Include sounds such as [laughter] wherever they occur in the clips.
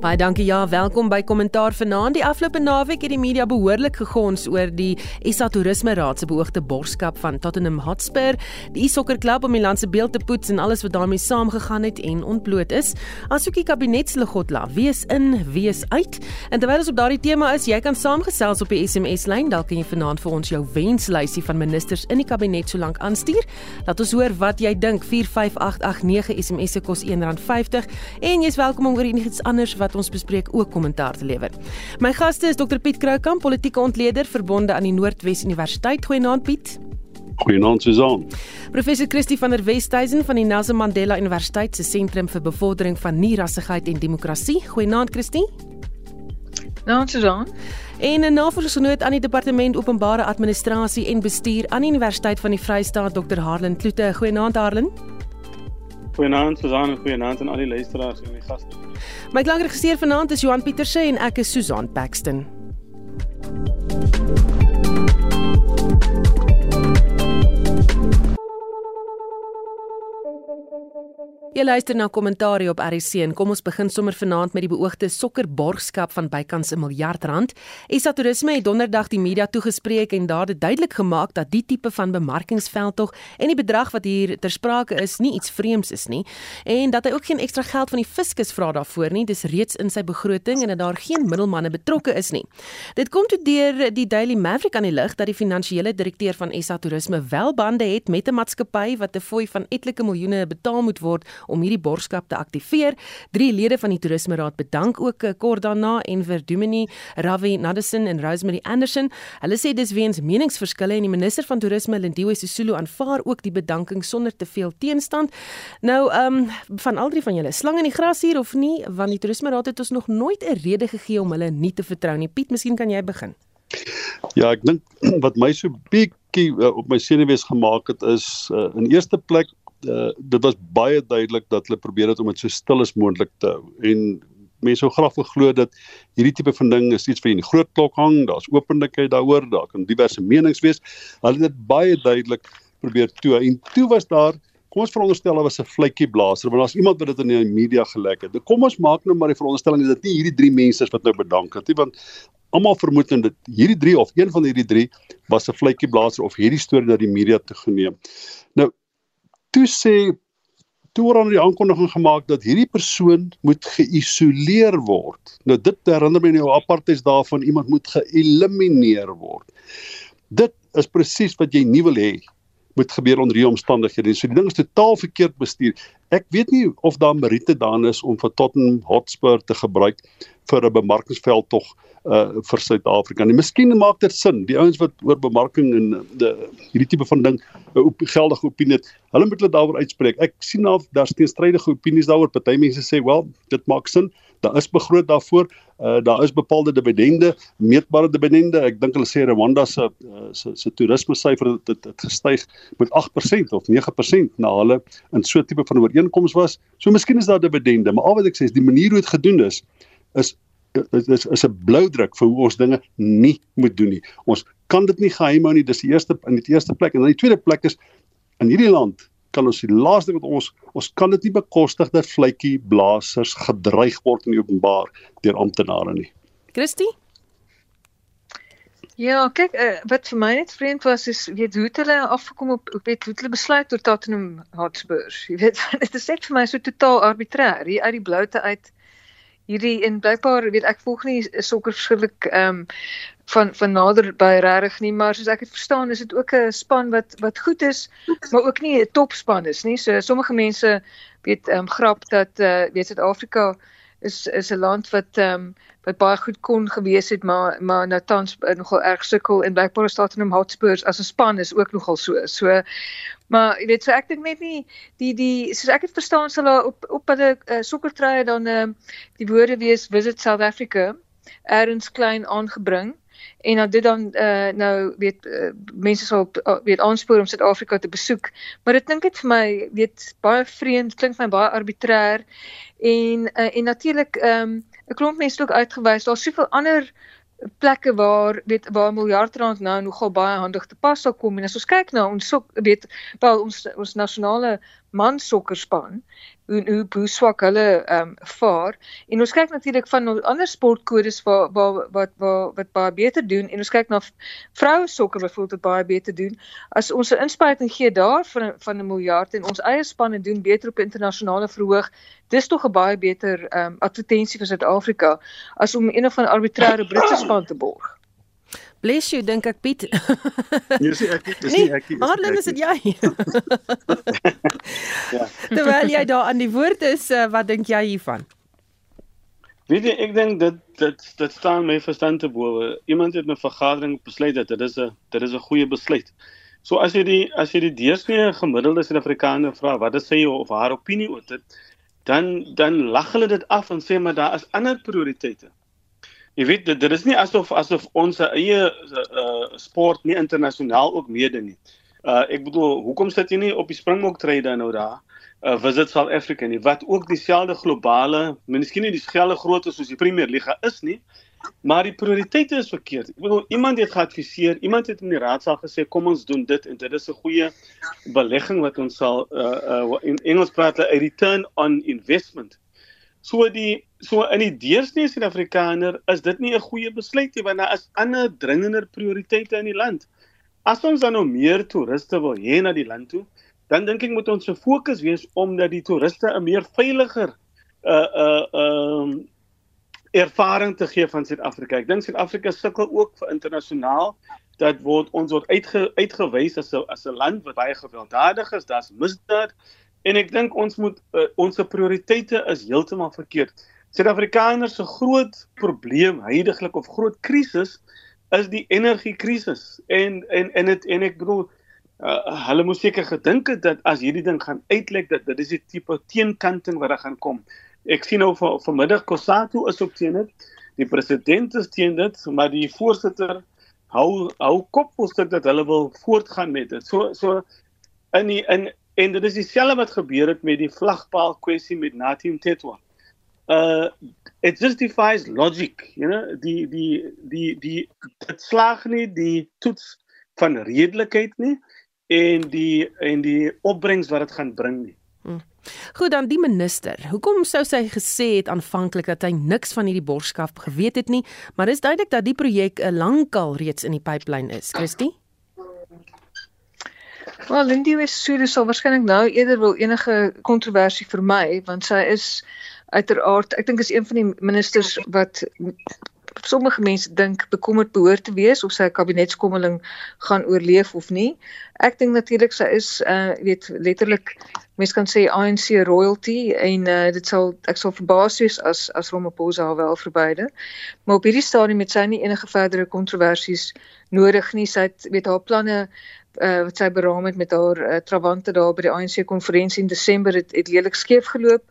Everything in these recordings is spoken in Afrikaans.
Baie dankie ja, welkom by Kommentaar vanaand. Die afgelope naweek het die media behoorlik gegons oor die SA Toerisme Raad se beoogde borgskap van Tottenham Hotspur, die sokkerklub om die land se beeld te poets en alles wat daarmee saamgegaan het en ontbloot is. Asook die kabinetslugotla, wie is in, wie is uit. En terwyl ons op daardie tema is, jy kan saamgesels op die SMS lyn, dalk kan jy vanaand vir ons jou wenslysie van ministers in die kabinet so lank aanstuur. Laat ons hoor wat jy dink. 45889 SMS se kos R1.50 en jy's welkom om oor enigiets anders wat ons bespreek ook kommentaar te lewer. My gaste is Dr Piet Kroukamp, politieke ontleder verbonde aan die Noordwes Universiteit. Goeienaand Piet. Goeienaand Susan. Professor Christie van der Westhuizen van die Nelson Mandela Universiteit se sentrum vir bevordering van nie-rassigheid en demokrasie. Goeienaand Christie. Nou Susan. En 'n navorsingsgenoot aan die departement openbare administrasie en bestuur aan die Universiteit van die Vrystaat Dr Harlan Kloete. Goeienaand Harlan. Goeienaand Susan en goeienaand aan al die luisteraars en die gaste. My klankregisseur vanaand is Johan Pieterse en ek is Susan Paxton. Jy luister na kommentaar op RC en kom ons begin sommer vanaand met die beoogde sokkerborgskap van bykans 'n miljard rand. SA Toerisme het donderdag die media toegespreek en daar dit duidelik gemaak dat die tipe van bemarkingsveldtog en die bedrag wat hier ter sprake is nie iets vreemds is nie en dat hy ook geen ekstra geld van die fiskus vra daarvoor nie. Dis reeds in sy begroting en dat daar geen middelmanne betrokke is nie. Dit kom toe deur die Daily Maverick aan die lig dat die finansiële direkteur van SA Toerisme wel bande het met 'n maatskappy wat 'n fooi van etlike miljoene betaal moet word om hierdie borgskap te aktiveer. Drie lede van die toerisme raad bedank ook eh, kort daarna en vir Dumini, Ravi Nadesin en Rosemary Anderson. Hulle sê dis weens meningsverskille en die minister van toerisme Lindiwe Sisulu aanvaar ook die bedanking sonder te veel teenstand. Nou, ehm um, van al drie van julle, slang in die gras hier of nie, want die toerisme raad het ons nog nooit 'n rede gegee om hulle nie te vertrou nie. Piet, miskien kan jy begin. Ja, ek dink [clears throat] wat my so bietjie uh, op my senuwees gemaak het is uh, in eerste plek uh, dit was baie duidelik dat hulle probeer het om dit so stil as moontlik te hou. En mense sou graag geglo dat hierdie tipe van ding is iets vir in die groot klok hang daar's openlikheid daaroor daar kan diverse menings wees. Hulle het dit baie duidelik probeer toe en toe was daar kom ons veronderstel daar was 'n vletjie blaser want daar's iemand wat dit in die media gelek het. Kom ons maak nou maar die veronderstelling dat dit nie hierdie drie mense is wat nou bedank het nie want almal vermoed dat hierdie drie of een van hierdie drie was 'n vletjie blaser of hierdie storie dat die media te geneem nou toe sê toe word aan die aankondiging gemaak dat hierdie persoon moet geïsoleer word. Nou dit herinner my nou apartheid daarvan iemand moet geëlimineer word. Dit is presies wat jy nie wil hê moet gebeur onder hierdie omstandighede. So die ding is totaal verkeerd bestuur. Ek weet nie of daar meriete daan is om vir Tottenham Hotspur te gebruik vir 'n bemarkingsveld tog uh vir Suid-Afrika. En miskien maak dit sin. Die ouens wat oor bemarking en die hierdie tipe van ding 'n op, geldige opinie het, hulle moet hulle daaroor uitspreek. Ek sien nou daar's teenstrydige opinies daaroor. Party mense sê, "Wel, dit maak sin. Daar is begroot daarvoor. Uh daar is bepaalde dividende, meetbare dividende. Ek dink hulle sê Rwanda se uh, se se toerisme syfer het, het, het gestyg met 8% of 9% na hulle in so 'n tipe van ooreenkoms was. So miskien is daar dividende, maar al wat ek sê is die manier hoe dit gedoen is is is is, is 'n blou druk vir hoe ons dinge nie moet doen nie. Ons kan dit nie geheim hou nie. Dis die eerste in die eerste plek en dan die tweede plek is in hierdie land kan ons die laaste wat ons ons kan dit nie bekostig dat vletjie blaasers gedreig word in die openbaar deur amptenare nie. Christie Ja, kyk, uh, wat vir my net vreemd was is weet hoe hulle afgekom op weet hoe hulle besluit tot Tottenham Hotspur. Jy weet, [laughs] dit is net vir my so totaal arbitrêr hier uit die bloute uit hierdie en blykbaar weet ek volg nie sokker verskillik ehm um, van van nader by regtig nie maar soos ek het verstaan is dit ook 'n span wat wat goed is maar ook nie 'n topspan is nie. So sommige mense weet ehm um, grap dat eh uh, weet Suid-Afrika is is 'n land wat ehm um, wat baie goed kon gewees het maar maar nou tans uh, nogal erg sukkel en blykbaar staat in 'n Hotspurs as 'n span is ook nogal so. So Maar jy weet so ek dink net nie die die soos ek het verstaan sal op op hulle uh, sokkertreie dan uh, die woorde wees visit South Africa erns klein aangebring en dan dit dan uh, nou weet uh, mense sal uh, weet aanspoor om Suid-Afrika te besoek. Maar dit klink dit vir my weet baie vreemd, klink my baie arbitrêr en uh, en natuurlik ehm um, 'n klomp mense het ook uitgewys daar's soveel ander plekke waar weet waar miljard rand nou nogal baie handig te pas sal kom. En as ons kyk na ons sok weet wel ons ons nasionale man sokkerspan hoe hoe swak hulle ehm um, vaar. En ons kyk natuurlik van ander sportkodes waar waar wat wat wat baie beter doen en ons kyk na vroue sokker byvoorbeeld wat baie beter doen. As ons 'n inspuiting gee daar van van 'n miljard en ons eie spanne doen beter op internasionale verhoog dis tog 'n baie beter ehm um, advertensie vir Suid-Afrika as om een of 'n arbitreëre Britse span te borg Bless you dink ek Piet. Jy sê ek dis nie ek nie. Hartlik is dit jy. [laughs] ja. [laughs] Terwyl jy daar aan die woord is, uh, wat dink jy hiervan? Weet jy, ek dink dit dit dit staan my verstand te bowe. Iemand het 'n vergadering besluit dat dit is 'n dit is 'n goeie besluit. So as jy die as jy die deursnee gemiddelde Suid-Afrikaner vra wat is sy of haar opinie oor dit, dan dan lag hulle dit af en sê maar daar is ander prioriteite. Jy weet dit, dit is nie asof asof ons eie uh, sport nie internasionaal ook meeding nie. Uh ek bedoel, hoekom sit jy nie op die Springbok trade nou daar? Uh visit South Africa nie wat ook dieselfde globale, miskien nie dieselfde grootte soos die Premier Liga is nie, maar die prioriteite is verkeerd. Ek bedoel, iemand het geadviseer, iemand het in die raadsaal gesê kom ons doen dit en dit is 'n goeie belegging wat ons sal uh uh in Engels praat 'n return on investment. So die so in die deursnee Suid-Afrikaner is dit nie 'n goeie besluit nie want daar is ander dringender prioriteite in die land. As ons dan nou meer toeriste wil hê na die land toe, dan dink ek moet ons se fokus wees om dat die toeriste 'n meer veiliger uh uh um ervaring te gee van Suid-Afrika. Ek dink Suid-Afrika sukkel ook vir internasionaal dat word ons word uitge, uitgewys as 'n as 'n land wat baie gewelddadig is, daar's misdaad En ek dink ons moet uh, ons prioriteite is heeltemal verkeerd. Suid-Afrikaners se groot probleem heidaglik of groot krisis is die energiekrisis. En en en dit en ek bedoel uh, hulle moes seker gedink het dat as hierdie ding gaan uitlek dat dit is die tipe teenkanting wat daar gaan kom. Ek sien nou van vanmiddag Kosatu is ook teen dit. Die president is teen dit, maar die voorsitter hou hou kop op dat hulle wil voortgaan met dit. So so in die, in En dit is dieselfde wat gebeur het met die vlagpaal kwessie met Natim Tetwa. Uh it justifies logic, you know, die die die die dit slaag nie die toets van redelikheid nie en die en die opbrengs wat dit gaan bring nie. Hm. Goed dan die minister. Hoekom sou sy gesê het aanvanklik dat hy niks van hierdie borskaf geweet het nie, maar dis duidelik dat die projek 'n lankal reeds in die pipeline is, Christie? Wel, Lindy Wessude sal waarskynlik nou eerder wil enige kontroversie vermy want sy is uiteraard, ek dink is een van die ministers wat sommige mense dink bekommerd behoort te wees of sy kabinetskommeling gaan oorleef of nie. Ek dink natuurlik sy is uh weet letterlik mense kan sê ANC royalty en uh dit sal ek sal verbaas wees as as Ramaphosa haar wel verbyde. Maar op hierdie stadium het sy nie enige verdere kontroversies nodig nie. Sy het weet haar planne uh, wat sy beraam het met haar uh, trawante daar by die ANC konferensie in Desember het, het lelik skeef geloop.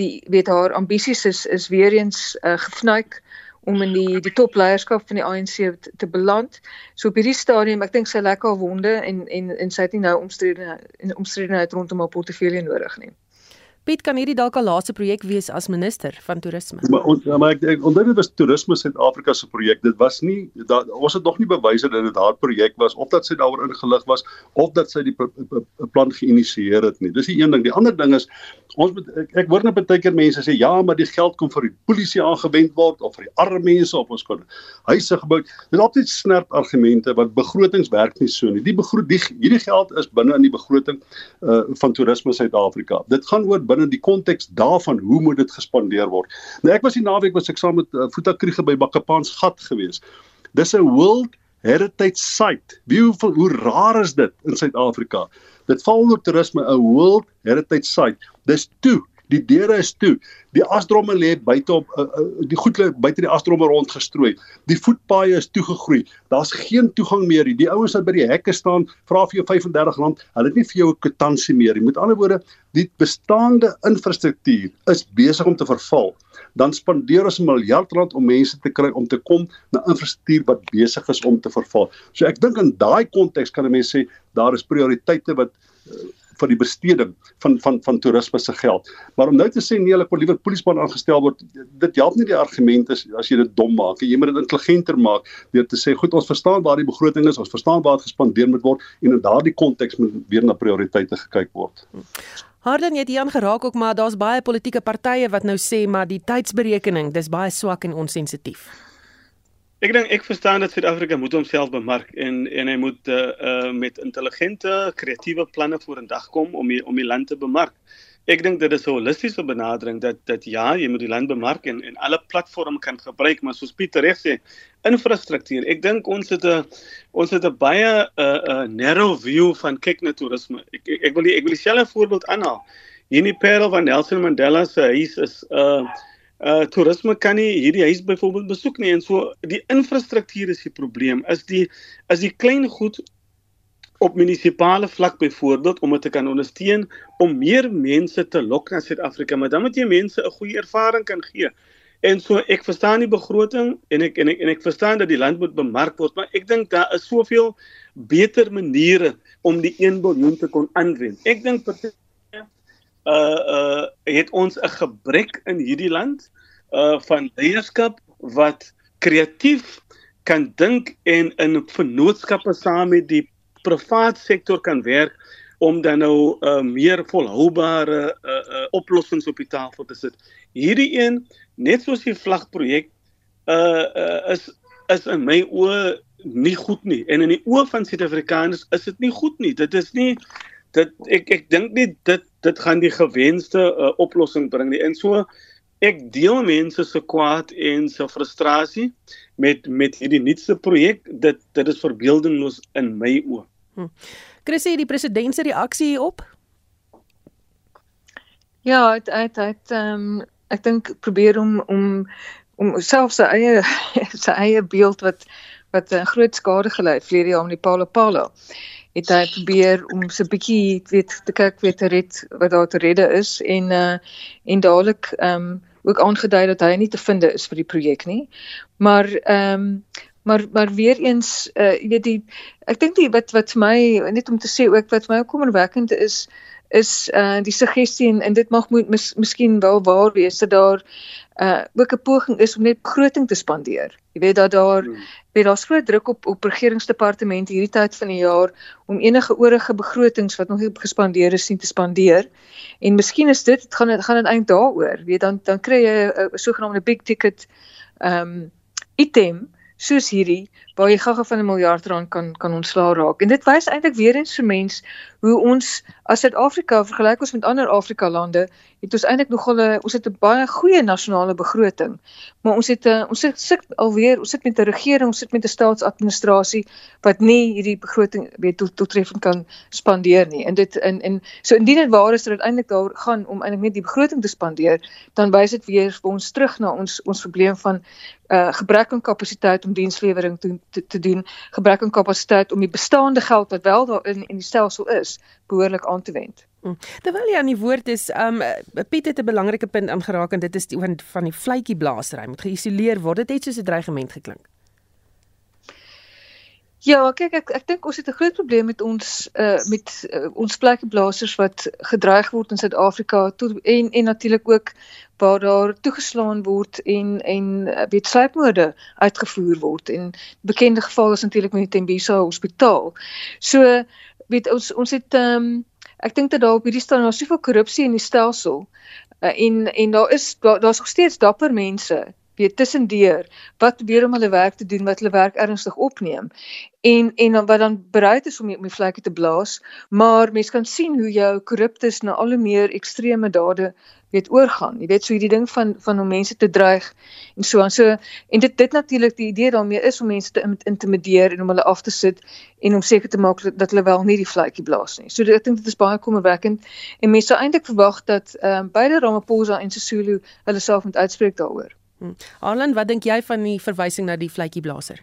Die weet haar ambisies is is weer eens uh, gefnuik om in die die topleierskap van die ANC te, te beland. So op hierdie stadium, ek dink sy lekker wonde en en en sy het nie nou omstrede en omstredenheid rondom haar portefeulje nodig nie. Piet kan hierdie dalk al laaste projek wees as minister van toerisme. Maar on, maar ek ek onthou dit was toerisme Suid-Afrika se projek. Dit was nie da, ons het nog nie bewys dat dit haar projek was of dat sy daaroor ingelig was of dat sy die plan geïnisieer het nie. Dis die een ding. Die ander ding is ons moet ek, ek hoor net baie keer mense sê ja, maar die geld kom vir die polisie aangewend word of vir die arme mense of ons kon huise gebou. Dit is altyd snerp argumente want begrotings werk nie so nie. Die begroting hierdie geld is binne in die begroting uh, van toerisme Suid-Afrika. Dit gaan oor binne die konteks daarvan hoe moet dit gespandeer word. Nou ek was die naweek was ek saam met uh, Futa Kriege by Bakkepaans gat gewees. Dis 'n World Heritage Site. Wie hoe, hoe rar is dit in Suid-Afrika? Dit val onder toerisme 'n World Heritage Site. Dis toe Die deure is toe. Die asdromme lê buite op uh, uh, die goed lê buite die asdromme rondgestrooi. Die voetpaaie is toegegroei. Daar's geen toegang meer nie. Die ouens wat by die hekke staan, vra vir jou R35. Hulle het nie vir jou 'n kwitansie meer nie. Met ander woorde, die bestaande infrastruktuur is besig om te verval. Dan spandeer ons 'n miljard rand om mense te kry om te kom na infrastruktuur wat besig is om te verval. So ek dink in daai konteks kan 'n mens sê daar is prioriteite wat uh, vir die besteding van van van toerisme se geld. Maar om nou te sê nee, hulle wil liewer polisieman aangestel word, dit help nie die argument as as jy dit dom maak. Jy moet dit intelligenter maak deur te sê goed, ons verstaan waar die begroting is, ons verstaan waar dit gespandeer moet word en in daardie konteks moet weer na prioriteite gekyk word. Harden het hier aangeraak ook maar daar's baie politieke partye wat nou sê maar die tydsberekening dis baie swak en onsensitief. Ek dink ek verstaan dat Suid-Afrika moet homself bemark en en hy moet uh, uh met intelligente, kreatiewe planne vorendag kom om die, om die land te bemark. Ek dink dit is 'n holistiese benadering dat dat ja, jy moet die land bemark en en alle platforms kan gebruik, maar soos Pieter reg sê, infrastruktuur. Ek dink ons het 'n ons het 'n baie 'n uh, uh, narrow view van kyk na toerisme. Ek ek, ek wil die, ek wil dieselfde voorbeeld aanhaal. Hier in die Parel van Nelson Mandela se huis is 'n uh, uh toerisme kan nie hierdie huis byvoorbeeld besoek nie en so die infrastruktuur is die probleem. Is die is die klein goed op munisipale vlak byvoorbeeld om dit te kan ondersteun om meer mense te lok na Suid-Afrika maar dan moet jy mense 'n goeie ervaring kan gee. En so ek verstaan die begroting en ek en ek en ek verstaan dat die land moet bemark word maar ek dink daar is soveel beter maniere om die 1 biljoen te kon aanwend. Ek dink uh uh het ons 'n gebrek in hierdie land uh van leierskap wat kreatief kan dink en in vennootskappe saam met die privaat sektor kan werk om dan nou uh meer volhoubare uh, uh oplossings op die tafel te sit. Hierdie een net soos die vlagprojek uh, uh is is in my oë nie goed nie en in die oë van Suid-Afrikaners is dit nie goed nie. Dit is nie dit ek ek dink nie dit dit gaan die gewenste uh, oplossing bring nie. En so ek deel mense se kwaad en se frustrasie met met hierdie nuutste projek. Dit dit is verbeeldingloos in my oë. Hm. Chris, die president se reaksie hierop? Ja, het het het ehm um, ek dink probeer om om om self sy eie [laughs] sy eie beeld wat wat 'n groot skade gelei het vlerige om die Paulo Paulo het hy probeer om so 'n bietjie weet te kyk weet te red wat daar te redde is en uh en dadelik ehm um, ook aangedui dat hy nie te vind is vir die projek nie. Maar ehm um, maar maar weer eens uh jy weet die ek dink die wat wat vir my net om te sê ook wat vir my kommerwekkend is is uh die suggestie en, en dit mag moet mis, miskien wel waar wees dat daar uh ook 'n poging is om net begroting te spandeer. Jy weet dat daar hmm. weet daar's groot druk op op regeringsdepartemente hierdie tyd van die jaar om enige oorige begrotings wat nog nie gespandeer is, sien te spandeer. En miskien is dit gaan dit gaan dit eintlik daaroor. Weet dan dan kry jy 'n sogenaamde big ticket ehm um, item soos hierdie waar jy gaga van 'n miljard rand kan kan ontslaa raak. En dit wys eintlik weer eens vir mens hoe ons as Suid-Afrika vergelyk ons met ander Afrika lande, het ons eintlik nogal 'n ons het 'n baie goeie nasionale begroting. Maar ons het 'n ons sit, sit alweer, ons sit met 'n regering, ons sit met 'n staatsadministrasie wat nie hierdie begroting weet tot toetreffend kan spandeer nie. En dit in en so indien dit waar is dat eintlik daar gaan om eintlik net die begroting te spandeer, dan wys dit weer vir ons terug na ons ons probleem van uh gebrek aan kapasiteit om dienslewering te, te te doen, gebrek aan kapasiteit om die bestaande geld wat wel daar in in die stelsel is, behoorlik aan te wend. Mm. Terwyl jy aan die woord is, um Piet het 'n belangrike punt aangeraak en dit is die van die vletjie blaasery moet geïsoleer word. Dit het soos 'n dreigement geklink. Ja, kyk ek ek dink ons het 'n groot probleem met ons uh met uh, ons vletjieblassers wat gedreig word in Suid-Afrika en en natuurlik ook waar daar toegeslaan word en en uh, weet sluipmoorde uitgevoer word en bekende geval is natuurlik met die Tembisa Hospitaal. So weet ons ons het ehm um, ek dink dat daar op hierdie staan daar soveel korrupsie in die stelsel uh, en en daar is daar's daar nog steeds dapper mense weet tussendeur wat probeer om hulle werk te doen wat hulle werk ernstig opneem. En en dan wat dan bereid is om om die vlekke te blaas maar mense kan sien hoe jou korruptes na al hoe meer ekstreme dade weet oorgaan. Jy weet so hierdie ding van van om mense te dreig en so aan. So en dit dit natuurlik die idee daarmee is om mense te intimideer en om hulle af te sit en om seker te maak dat hulle wel nie die vletjie blaas nie. So ek dink dit is baie kommerwekkend en mense sou eintlik verwag dat ehm um, beide Ramaphosa en Sisulu hulle self moet uitspreek daaroor Hm. Arlen, wat dink jy van die verwysing na die vletjieblaser?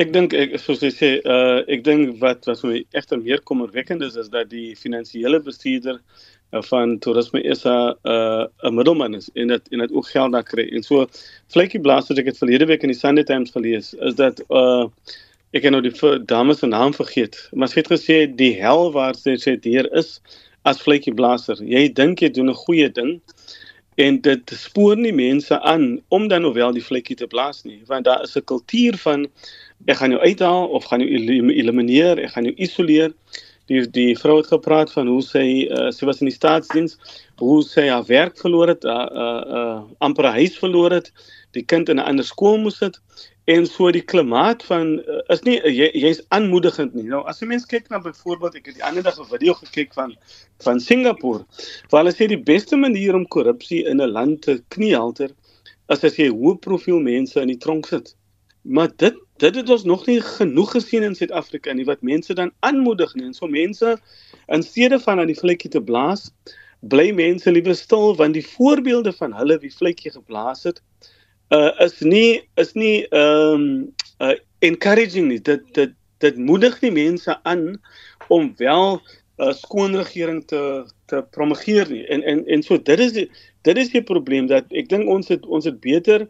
Ek dink ek soos jy sê, uh ek dink wat wat my egter meer kommerwekkend is is dat die finansiële bestuurder uh, van toerisme is 'n uh, 'n middelman is en dit en dit ook geld daar kry. En so vletjieblaser ek het verlede week in die Sunday Times gelees is dat uh ek het nou die dame se naam vergeet, maar sy het gesê die hel waar sy sê hier is as vletjieblaser. Jy dink jy doen 'n goeie ding en dit spoor nie mense aan om dan nou wel die vletjie te blaas nie, want daar is 'n kultuur van ek gaan jou uithaal of gaan jou elimineer, ek gaan jou isoleer. Die die vrou het gepraat van hoe sy uh, sy was in die staatsdiens, hoe sy haar werk verloor het, uh, uh, uh, amper huis verloor het, die kind in 'n ander skool moes sit en so die klimaat van uh, is nie uh, jy jy's aanmoedigend nie. Nou as jy mens kyk na byvoorbeeld ek het die ander dag 'n video gekyk van van Singapore waar hulle sê die beste manier om korrupsie in 'n land te kniehalter is as jy hoë profiel mense in die tronk sit. Maar dit dit het ons nog nie genoeg gesien in Suid-Afrika nie wat mense dan aanmoedig nie. En so mense in steede van aan die vlekkie te blaas, bly mense liewe stil want die voorbeelde van hulle wie vlekkie geblaas het uh, is nie is nie ehm um, uh, encouraging nie. Dit dit dit moedig nie mense aan om wel 'n uh, skoon regering te te promoveer nie. En en en so dit is die dit is die probleem dat ek dink ons het ons het beter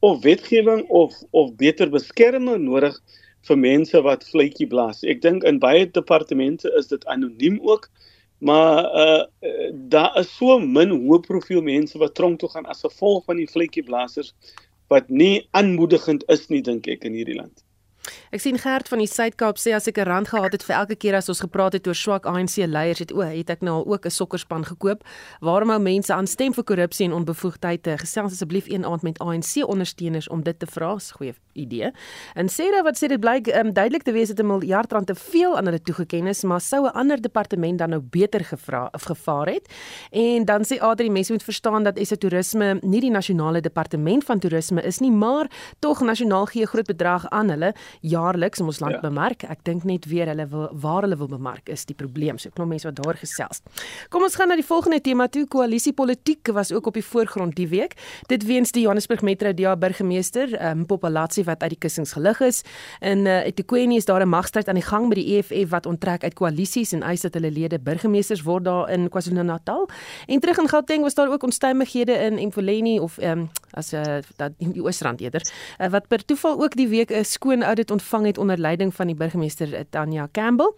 of wetgewing of of beter beskerming nodig vir mense wat vletjie blaas. Ek dink in baie departemente is dit anoniem ook. Maar uh daar is so min hoë profiel mense wat tronk toe gaan as gevolg van die vletjieblassers wat nie aanmoedigend is nie dink ek in hierdie land. Ek sien Gert van die Suid-Kaap sê as ek 'n rand gehad het vir elke keer as ons gepraat het oor swak ANC leiers het o, het ek nou al ook 'n sokkerspan gekoop. Waarom hou mense aan stem vir korrupsie en onbevoegdheid? Gesels asseblief een aand met ANC ondersteuners om dit te vra. Dis 'n goeie idee. En Sarah wat sê dit blyk um, duidelik te wees dat 'n miljard rand te veel aan hulle toegeken is, maar sou 'n ander departement dan nou beter gevra of gevaar het? En dan sê Adri mense moet verstaan dat SA Toerisme nie die nasionale departement van toerisme is nie, maar tog nasionaal gee groot bedrag aan hulle jaarliks in ons land ja. bemark. Ek dink net weer hulle wil waar hulle wil bemark is die probleem. So klop mense wat daar gesels. Kom ons gaan na die volgende tema toe. Koalisiepolitiek was ook op die voorgrond die week. Dit weens die Johannesburg Metro DA burgemeester, um, Populasie wat uit die kussings gelig is. In uh, eThekwini is daar 'n magstryd aan die gang met die EFF wat onttrek uit koalisies en eis dat hulle lede burgemeesters word daar in KwaZulu-Natal. En terug in Gauteng was daar ook onstuimighede in Mfuleni of um, as 'n uh, dat die Oosrand eerder uh, wat per toeval ook die week 'n skoon audit ontvang het onder leiding van die burgemeester eh, Tanya Campbell.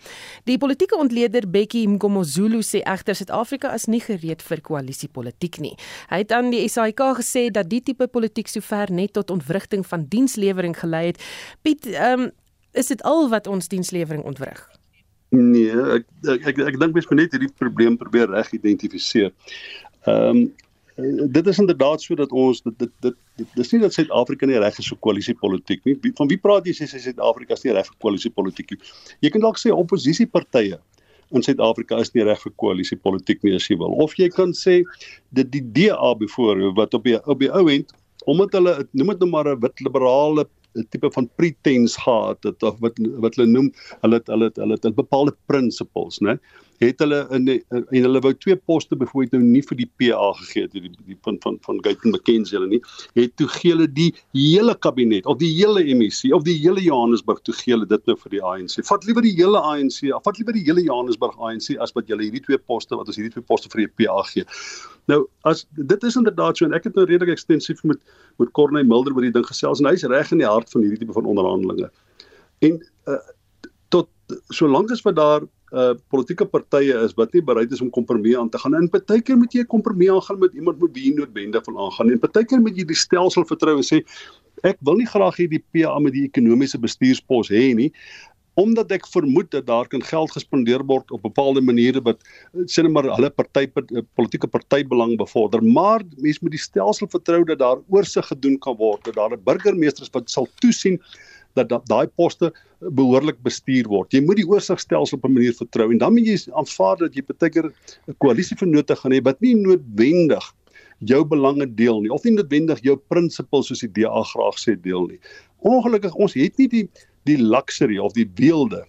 Die politieke ontleder Bekkie Mkomozulu sê egter Suid-Afrika is nie gereed vir koalisiepolitiek nie. Hy het aan die SAIK gesê dat die tipe politiek sover net tot ontwrigting van dienslewering gelei het. Piet, ehm um, is dit al wat ons dienslewering ontwrig? Nee, ek ek ek, ek dink mens moet net hierdie probleem probeer reg identifiseer. Ehm um, dit is inderdaad so dat ons dit dit dit, dit dis nie dat Suid-Afrika nie reg is vir koalisiepolitiek nie. Van wie praat jy sê Suid-Afrika is nie reg vir koalisiepolitiek nie? Jy kan dalk sê oppositiepartye in Suid-Afrika is nie reg vir koalisiepolitiek nie as jy wil. Of jy kan sê dat die DA byvoorbeeld wat op die op die ou end omdat hulle noem dit nou maar 'n wit liberale 'n tipe van pretense gehad het of wat wat hulle noem hulle het, hulle het, hulle het, hulle het bepaalde principles, né? Het hulle in die, en hulle wou twee poste byvoorbeeld nou nie vir die PA gegee het die, die van van van Guyton McKenzie hulle nie. Het toe gee hulle die hele kabinet of die hele MEC of die hele Johannesburg toe gee hulle dit nou vir die ANC. Vat liewer die hele ANC, vat liewer die hele Johannesburg ANC as wat julle hierdie twee poste wat ons hierdie twee poste vir die PA gee. Nou as dit is inderdaad so en ek het nou redelik ekstensief met met Corneil Mulder oor die ding gesels en hy's reg in die hart van hierdie tipe van onderhandelinge. En uh, tot solank as wat daar uh politieke partye is wat nie bereid is om kompromie aan te gaan. En partykeer moet jy 'n kompromie aangaan met iemand met wie noodwendig wil aangaan. En partykeer moet jy die stelsel vertrou en sê ek wil nie graag hê die PA met die ekonomiese bestuurspos hê nie omdat ek vermoed dat daar kan geld gespandeer word op bepaalde maniere wat sê net maar hulle party eh, politieke partybelang bevorder maar mense moet die stelsel vertrou dat daar oorsig gedoen kan word dat daar 'n burgemeester is wat sal toesien dat daai poste behoorlik bestuur word. Jy moet die oorsigstelsel op 'n manier vertrou en dan moet jy aanvaar dat jy partykeer 'n koalisievernote gaan hê wat nie noodwendig jou belange deel nie of nie noodwendig jou prinsipels soos die DA graag sê deel nie. Ongelukkig ons het nie die die luxury of die weelde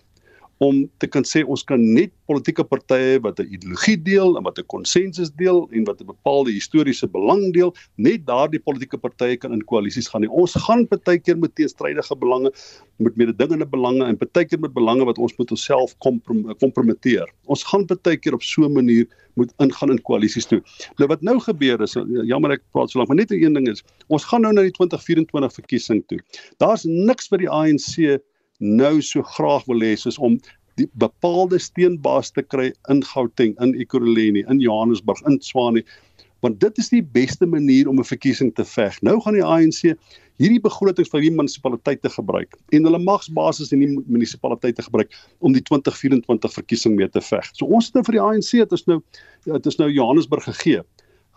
om te kan sê ons kan net politieke partye wat 'n ideologie deel en wat 'n konsensus deel en wat 'n bepaalde historiese belang deel, net daardie politieke partye kan in koalisies gaan nie. Ons gaan partykeer met teenstrydige belange, met mededingende belange en partykeer met belange wat ons met onsself kompromiteer. Ons gaan partykeer op so 'n manier moet ingaan in koalisies toe. Nou wat nou gebeur is jammer ek praat so lank, maar net een ding is, ons gaan nou na die 2024 verkiesing toe. Daar's niks vir die ANC nou so graag wil hê soos om die bepaalde steenbaas te kry in Gauteng, in Ekurhuleni, in Johannesburg, in Tshwane, want dit is die beste manier om 'n verkiesing te veg. Nou gaan die ANC hierdie begrotings van die munisipaliteite gebruik en hulle magsbasis in die munisipaliteite gebruik om die 2024 verkiesing mee te veg. So ons het nou vir die ANC het is nou dit is nou Johannesburg gegee.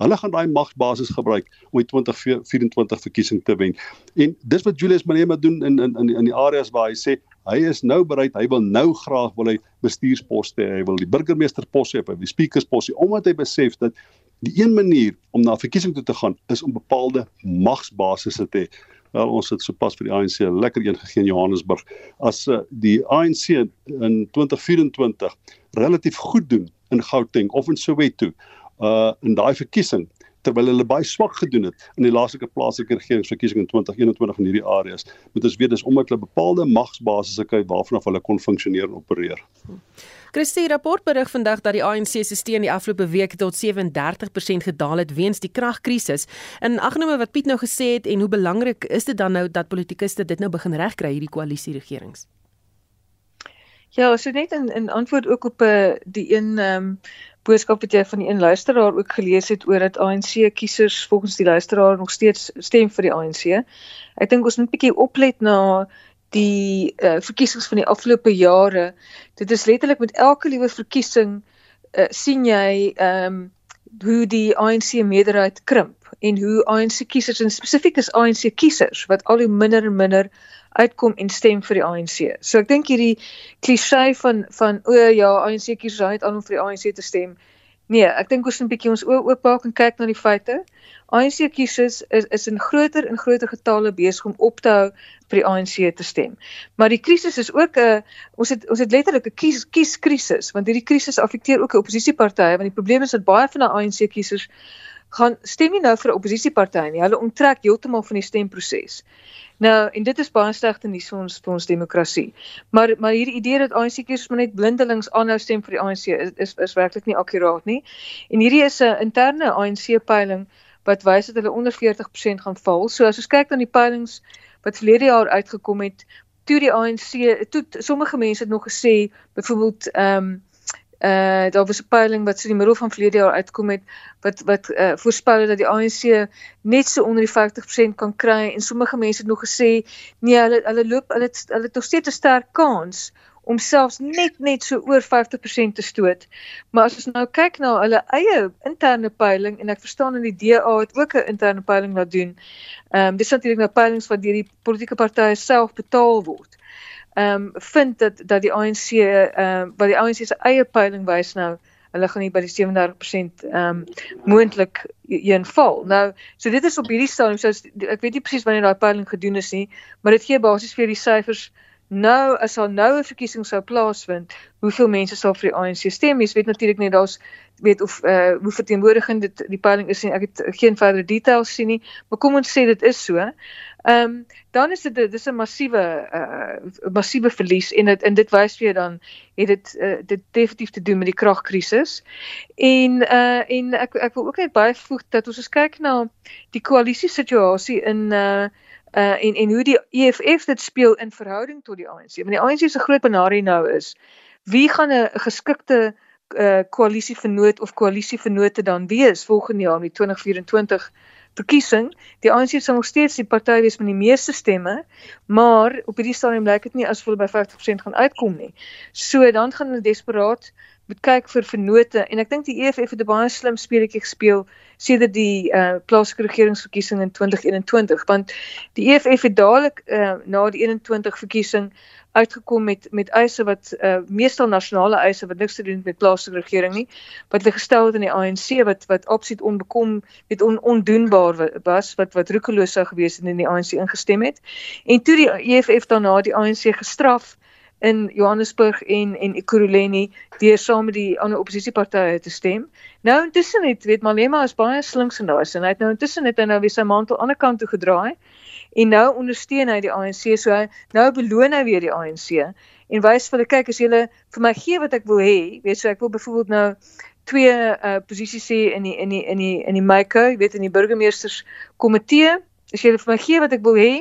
Hulle gaan daai magsbasis gebruik om die 2024 verkiesing te wen. En dis wat Julius Malema doen in in in in die areas waar hy sê hy is nou bereid, hy wil nou graag wil hy bestuursposte hy wil die burgemeesterpos hê, hy wil die speakerspos hê omdat hy besef dat die een manier om na verkiesing toe te gaan is om bepaalde magsbasisse te hê. Wel ons het sopas vir die ANC 'n lekker een gegee in Johannesburg as uh, die ANC in 2024 relatief goed doen in Gauteng of in Soweto uh in daai verkiesing terwyl hulle baie swak gedoen het in die laaste plaaslike regeringsverkiesing in 2021 in hierdie areas. Moet ons weet dis omdat hulle bepaalde magsbasisse kry waarvan af hulle kon funksioneer en opereer. Christie rapport berig vandag dat die ANC se steun die afgelope week tot 37% gedaal het weens die kragkrisis. In aggenome wat Piet nou gesê het en hoe belangrik is dit dan nou dat politikuste dit nou begin regkry hierdie koalisie regerings? Ja, so net in in antwoord ook op 'n uh, eh, die een ehm um, boodskap wat jy van die een luisteraar ook gelees het oor dat ANC kiesers volgens die luisteraar nog steeds stem vir die ANC. Ek dink ons moet 'n bietjie oplet na die uh, verkiesings van die afgelope jare. Dit is letterlik met elke liewe verkiesing uh, sien jy ehm um, hoe die ANC meerderheid krimp en hoe ANC kiesers en spesifiek is ANC kiesers wat al hoe minder en minder uitkom en stem vir die ANC. So ek dink hierdie klise van van o ja, ANC kiesers het aan om vir die ANC te stem. Nee, ek dink ons moet 'n bietjie ons oë oopmaak en kyk na die feite. ANC kiesers is is in groter en groter getalle besig om op te hou vir die ANC te stem. Maar die krisis is ook 'n ons het ons het letterlik 'n kies kieskrisis want hierdie krisis affekteer ook die oppositiepartye want die probleem is dat baie van die ANC kiesers gaan stem nie nou vir 'n oppositieparty nie. Hulle onttrek heeltemal van die stemproses. Nou, en dit is baie slegte nuus vir ons vir ons demokrasie. Maar maar hierdie idee dat ANC kiesers maar net blindelings aanhou stem vir die ANC is is, is werklik nie akkuraat nie. En hierdie is 'n interne ANC peiling wat wys dat hulle onder 40% gaan val. So as ons kyk na die peilings wat verlede jaar uitgekom het, toe die ANC toe sommige mense het nog gesê byvoorbeeld ehm um, uh daar was 'n peiling wat so die middel van verlede jaar uitkom het wat wat uh voorspel dat die ANC net so onder die 50% kan kry en sommige mense het nog gesê nee hulle hulle loop hulle het, hulle het nog steeds 'n sterk kans om selfs net net so oor 50% te stoot. Maar as ons nou kyk na hulle eie interne peiling en ek verstaan in die DA het ook 'n interne peiling laat doen. Ehm um, dis natuurlik nou peilings wat deur die politieke partye self betaal word ehm um, vind dat dat die ANC ehm um, wat die ANC se eie peiling wys nou hulle gaan nie by die 37% ehm um, moontlik een val. Nou, so dit is op hierdie stadium, so ek weet nie presies wanneer daai peiling gedoen is nie, maar dit gee basies vir die syfers nou as al nou 'n verkiesing sou plaasvind, hoeveel mense sal vir die ANC stem? Jy weet natuurlik net daar's weet of eh uh, hoe verteenwoordigend dit die peiling is nie. Ek het geen verdere details sien nie, maar kom ons sê dit is so. Ehm um, dan is dit dis 'n massiewe uh massiewe verlies en dit en dit wys vir jou dan het dit uh, dit definitief te doen met die kragkrisis. En uh en ek ek wil ook net byvoeg dat ons as kyk na die koalisie situasie in uh uh en en hoe die EFF dit speel in verhouding tot die ANC. Want die ANC se groot benadering nou is wie gaan 'n geskikte uh koalisievernoot of koalisievernote dan wees volgende jaar in 2024 verkiesing. Die ANC sal nog steeds die party wees met die meeste stemme, maar op hierdie stadium lyk dit nie asof hulle by 50% gaan uitkom nie. So dan gaan hulle desperaat moet kyk vir vennote en ek dink die EFF het 'n baie slim speletjie gespeel sedert die uh, plaaslike regeringsverkiesing in 2021 want die EFF het dadelik uh, na die 21 verkiesing uitgekom met met eise wat uh, meestal nasionale eise wat niks te doen met plaaslike regering nie wat hulle gestel het in die ANC wat wat absoluut onbekom met on, ondoenbaar was wat wat roekeloos sou gewees het in die ANC ingestem het. En toe die EFF daarna die ANC gestraf in Johannesburg en en Ekurhuleni deur saam met die ander oppositiepartye te stem. Nou intussen het weet Malema is baie slinks en daar is en hy het nou intussen het hy nou weer sy mantel aan die ander kant toe gedraai en nou ondersteun hy die ANC so hy nou beloon hy weer die ANC en wys vir hulle kyk as julle vir my gee wat ek wil hê weet so ek wil byvoorbeeld nou twee uh, posisies sê in die in die in die in die Meiko weet in die burgemeesters komitee as julle vir my gee wat ek wil hê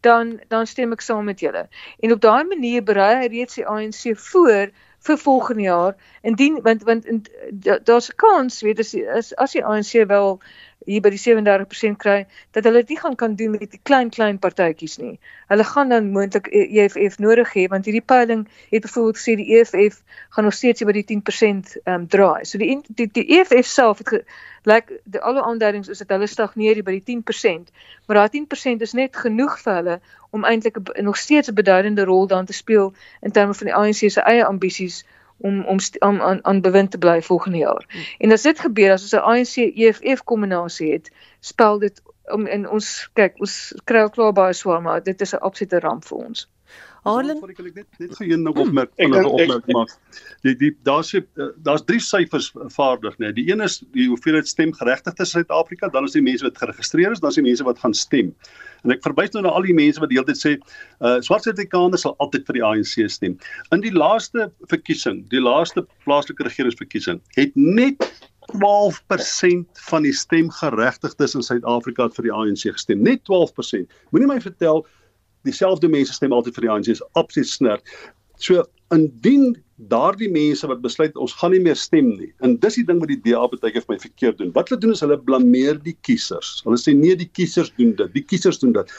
dan dan stem ek saam met julle. En op daai manier berei hy reeds die ANC voor vir volgende jaar indien want want daar's 'n kans weet as as die ANC wel hier by die 37% kry dat hulle dit nie gaan kan doen met die klein klein partytjies nie. Hulle gaan dan moontlik EFF nodig hê want hierdie peiling het byvoorbeeld gesê die EFF gaan nog steeds by die 10% ehm um, draai. So die die, die EFF self het lyk like, die alle aanduidings is dat hulle stagneer by die 10%, maar daai 10% is net genoeg vir hulle om eintlik nog steeds 'n beduidende rol dan te speel in terme van die ANC se eie ambisies om om om aan aan bewind te bly volgende jaar. Hmm. En as dit gebeur as ons 'n ANC EFF kombinasie het, spel dit om in ons kyk, ons kry al klaar baie swaar, maar dit is 'n absolute ramp vir ons. Harlan, ek wil net net vir een nog opmerk, hmm. ek opmerk maak. Die die daar's eh, daar's drie syfers vaardig, nee. Die een is die hoeveelheid stemgeregtigdes in Suid-Afrika, dan is die mense wat geregistreer is, dan is die mense wat gaan stem. En ek verwys nou na al die mense wat die hele tyd sê, uh swart Suid-Afrikaners sal altyd vir die ANC stem. In die laaste verkiesing, die laaste plaaslike regeringsverkiesing, het net 12% van die stemgeregtigdes in Suid-Afrika vir die ANC gestem. Net 12%. Moenie my vertel dieselfde mense stem altyd vir die ANC is absoluut snert. So indien daardie mense wat besluit ons gaan nie meer stem nie. En dis die ding wat die DA baie keer vir my verkeerd doen. Wat hulle doen is hulle blameer die kiesers. Hulle sê nee, die kiesers doen dit. Die kiesers doen dit.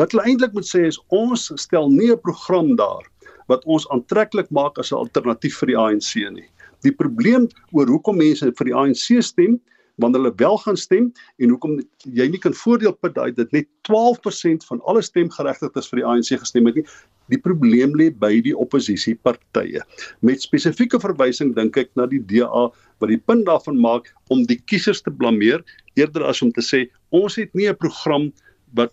Wat hulle eintlik moet sê is ons stel nie 'n program daar wat ons aantreklik maak as 'n alternatief vir die ANC nie. Die probleem oor hoekom mense vir die ANC stem wanneer hulle wel gaan stem en hoekom jy nie kan voordeel put daai dit net 12% van alle stemgeregtigdes vir die ANC gestem het nie die probleem lê by die oppositiepartye. Met spesifieke verwysing dink ek na die DA wat die punt daarvan maak om die kiesers te blameer eerder as om te sê ons het nie 'n program wat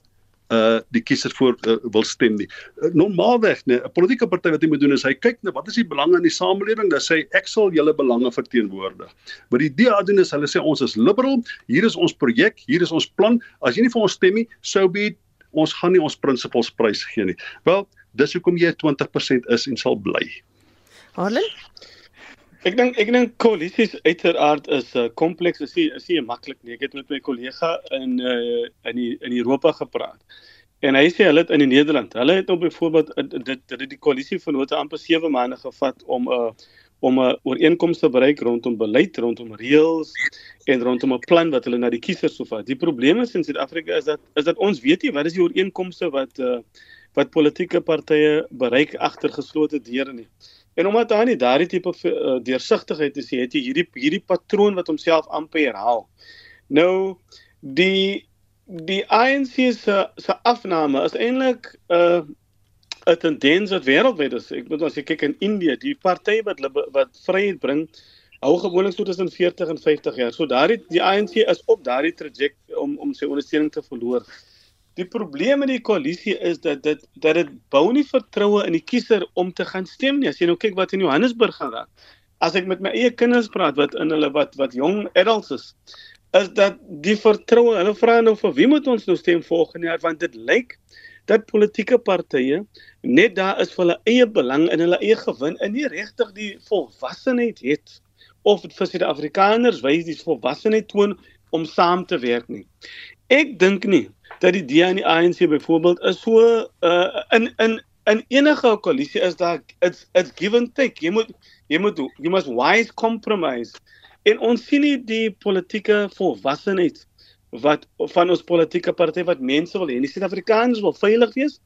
uh die kiesers voor uh, wil stem nie. Uh, normaalweg, nee, 'n politieke party wat jy moet doen is hy kyk na wat is die belange in die samelewing, dan sê ek sal julle belange verteenwoordig. Wat die DA doen is hulle sê ons is liberal, hier is ons projek, hier is ons plan. As jy nie vir ons stem nie, sou be ons gaan nie ons principles prys gee nie. Wel, dis hoekom jy 20% is en sal bly. Harlan Ek dink ek dink koalisies uiteraard is 'n uh, kompleks is nie is nie maklik nie. Ek het met my kollega in uh, in die in Europa gepraat. En hy sê hulle het in die Nederland, hulle het nou byvoorbeeld dit dit die koalisie vennote amper 7 maande gevat om 'n uh, om 'n ooreenkoms te bereik rondom beleid, rondom reëls en rondom 'n plan wat hulle na die kiesers sou vat. Die probleem is in Suid-Afrika is dat is dat ons weet nie wat is die ooreenkomste wat uh, wat politieke partye bereik agter geslote deure nie. En omdat daar nie daardie tipe uh, deursigtigheid is, het jy hierdie hierdie patroon wat homself amper herhaal. Nou die die ANC se se afname is eintlik 'n uh, 'n tendens wat wêreldwyd is. Ek bedoel as jy kyk in Indië, die party wat wat vryheid bring, hou gewoonlik so tussen 40 en 50 jaar. So daardie die ANC is op daardie traject om om sy ondersteuning te verloor. Die probleem met die koalisie is dat dit dat dit bou nie vertroue in die kiezer om te gaan stem nie. As jy nou kyk wat in Johannesburg gaan raak. As ek met my eie kinders praat wat in hulle wat wat jong adults is, is dat die vertroue, hulle vra nou vir wie moet ons nou stem volgende jaar want dit lyk dat politieke partye net daar is vir hulle eie belang en hulle eie gewin en nie regtig die volwassenheid het of vir Suid-Afrikaners wys die volwassenheid toon om saam te werk nie. Ek dink nie dat die DA en die ANC byvoorbeeld is so uh, in in in enige koalisie is daar it's it's give and take. Jy moet jy moet you must wise compromise. En ons sien nie die politieke volwassenheid wat van ons politieke party wat mense wil hê. Die Suid-Afrikaners wil veilig wees.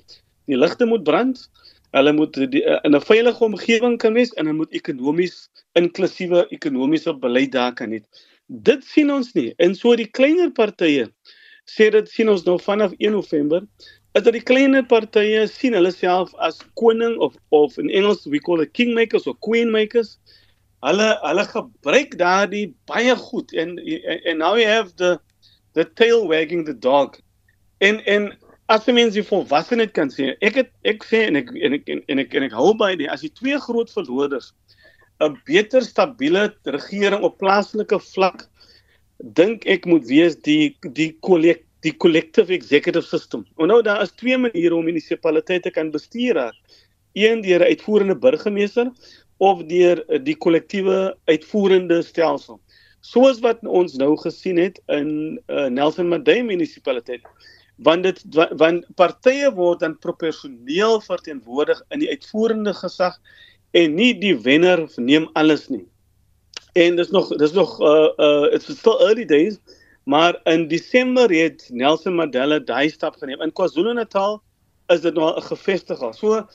Die ligte moet brand. Hulle moet die, in 'n veilige omgewing kan wees en hulle moet ekonomies inklusiewe ekonomiese beleid daar kan hê. Dit sien ons nie. En so die kleiner partye sê dit sien ons nou vanaf 1 November is dat die kleiner partye sien hulle self as koning of of in Engels we call it kingmakers or queenmakers. Hulle hulle gebruik daardie baie goed en en now we have the the tail wagging the dog. En en as mens die volwassenheid kan sê, ek het ek sê en ek en ek en ek en ek hou by die as die twee groot verloders 'n beter stabiele regering op plaaslike vlak dink ek moet wees die die kollek die collective executive system. En nou daar is twee maniere om munisipaliteite kan bestuur. Een deur 'n uitvoerende burgemeester of deur die kollektiewe uitvoerende stelsel. Soos wat ons nou gesien het in uh, Nelson Mandela munisipaliteit. want dit want partye word dan proporsioneel verteenwoordig in die uitvoerende gesag en nie die wenner neem alles nie. En dis nog dis nog uh uh it's still early days, maar in Desember het Nelson Mandela daai stap geneem. In KwaZulu-Natal is dit nou 'n gevestigde. So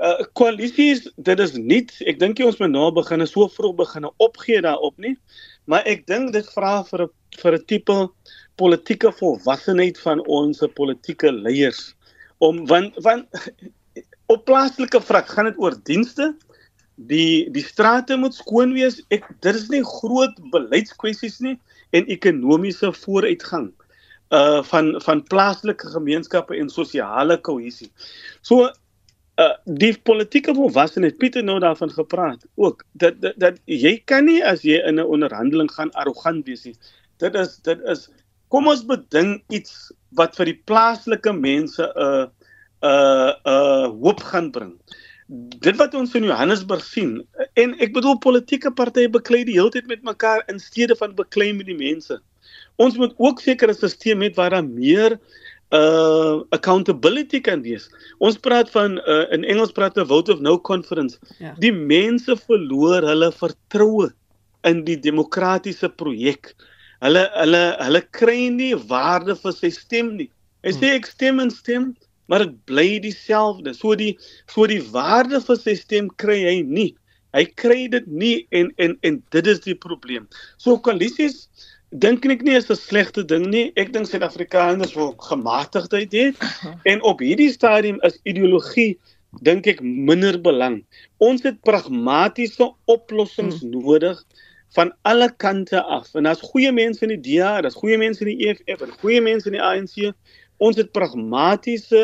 uh koalisies, dit is nie ek dink jy ons moet nou begin so vroeg begin opgee daarop nie. Maar ek dink dit vra vir 'n vir 'n tipe politieke volwassenheid van ons politieke leiers om want want [laughs] op plaaslike vlak gaan dit oor dienste die die strate moet skoon wees ek dit is nie groot beleidskwessies nie en ekonomiese vooruitgang uh van van plaaslike gemeenskappe en sosiale kohesie. So uh die politieke volwassenheid Pieter nou daarvan gepraat ook dat dat, dat jy kan nie as jy in 'n onderhandeling gaan arrogant wees nie. Dit is dit is kom ons beding iets wat vir die plaaslike mense 'n uh, 'n uh, 'n uh, hoop gaan bring. Dit wat ons in Johannesburg sien en ek bedoel politieke partye beklei die hele tyd met mekaar in steede van beklei met die mense. Ons moet ook seker 'n stelsel hê waar daar meer uh accountability kan wees. Ons praat van uh, in Engels praat 'n vote of no conference. Ja. Die mense verloor hulle vertroue in die demokratiese projek. Hulle hulle hulle kry nie waarde vir sy stem nie. Hy sê ek stem en stem, maar dit bly dieselfde. So die so die waarde vir sy stem kry hy nie. Hy kry dit nie en en en dit is die probleem. So koalisies dink ek nie is 'n slegte ding nie. Ek dink Suid-Afrikaners wil gematigdheid hê [laughs] en op hierdie stadium is ideologie dink ek minder belang. Ons het pragmatiese oplossings hmm. nodig van alle kante af. En daar's goeie mense in die DA, daar's goeie mense in die EFF, en goeie mense in die ANC. Ons het pragmatiese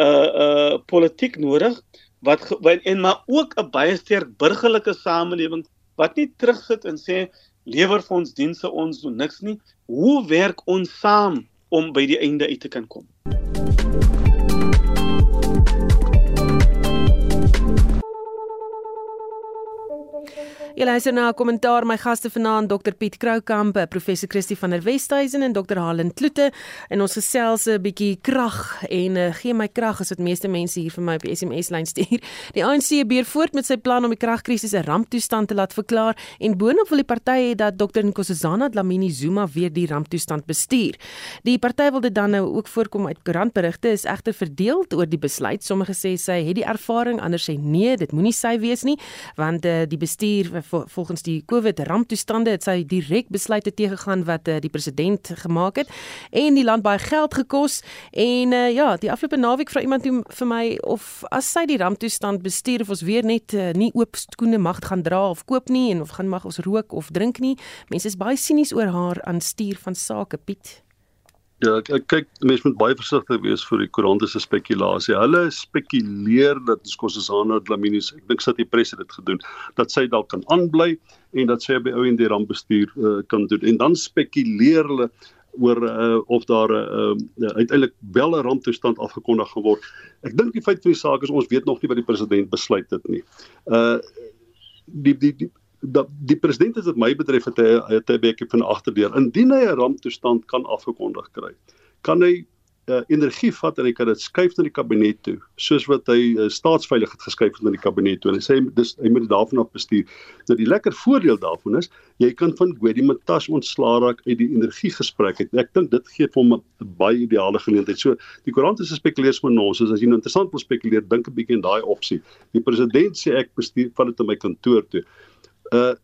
uh uh politiek nodig wat en maar ook 'n baie sterk burgerlike samelewing wat nie terugsit en sê lewer vir ons dienste ons doen niks nie. Hoe werk ons saam om by die einde uit te kan kom? Jy luister na 'n kommentaar my gaste vanaand Dr Piet Kroukamp, professor Christie van der Westhuizen en Dr Halen Kloete en ons gesels 'n bietjie krag en uh, gee my krag as wat meeste mense hier vir my op die SMS lyn stuur. [laughs] Die ANC beheer voort met sy plan om die kragkrisis 'n ramptoestand te laat verklaar en boonop wil die party hê dat Dr Nkosazana Dlamini Zuma weer die ramptoestand bestuur. Die party wil dit dan nou ook voorkom uit koerantberigte is egter verdeel oor die besluit. Sommige sê sy het die ervaring, ander sê nee, dit moenie sy wees nie, want uh, die bestuur volgens die COVID ramptoestande het sy direk besluite teëgegaan wat uh, die president gemaak het en die land baie geld gekos en uh, ja die afgelope naweek vra iemand vir my of as sy die ramptoestand bestuur of ons weer net uh, nie oop skoene mag gaan dra of koop nie en of gaan mag ons rook of drink nie. Mense is baie sinies oor haar aan stuur van sake Piet Ja, kyk mense moet baie versigtig wees vir die koerante se spekulasie. Hulle spekuleer dat Skossesana Dlamini, ek dink sy het die pres dit gedoen, dat sy dalk kan aanbly en dat sy by ou en die rampbestuur uh, kan doen. En dan spekuleer hulle oor uh, of daar 'n uh, uh, uiteindelik wel 'n ramptoestand afgekondig gaan word. Ek dink die feit van die saak is ons weet nog nie wat die president besluit het nie. Uh die die die dat die president het wat my betref het hy het 'n bietjie van agterdeur. Indien hy 'n ramptoestand kan afgekondig kry, kan hy uh, energie vat en hy kan dit skuif na die kabinet toe, soos wat hy uh, staatsveiligheid geskuif het na die kabinet toe. En hy sê dis hy moet dit daarvan af bestuur. Nou die lekker voordeel daarvan is, jy kan van Gwedi Matas ontslaa raak uit die energiegesprek. Ek dink dit gee hom 'n baie ideale geleentheid. So die koerant is gespekuleer met ons, as jy nou interessant wil spekuleer, dink 'n bietjie in daai opsie. Die president sê ek bestuur van dit in my kantoor toe uh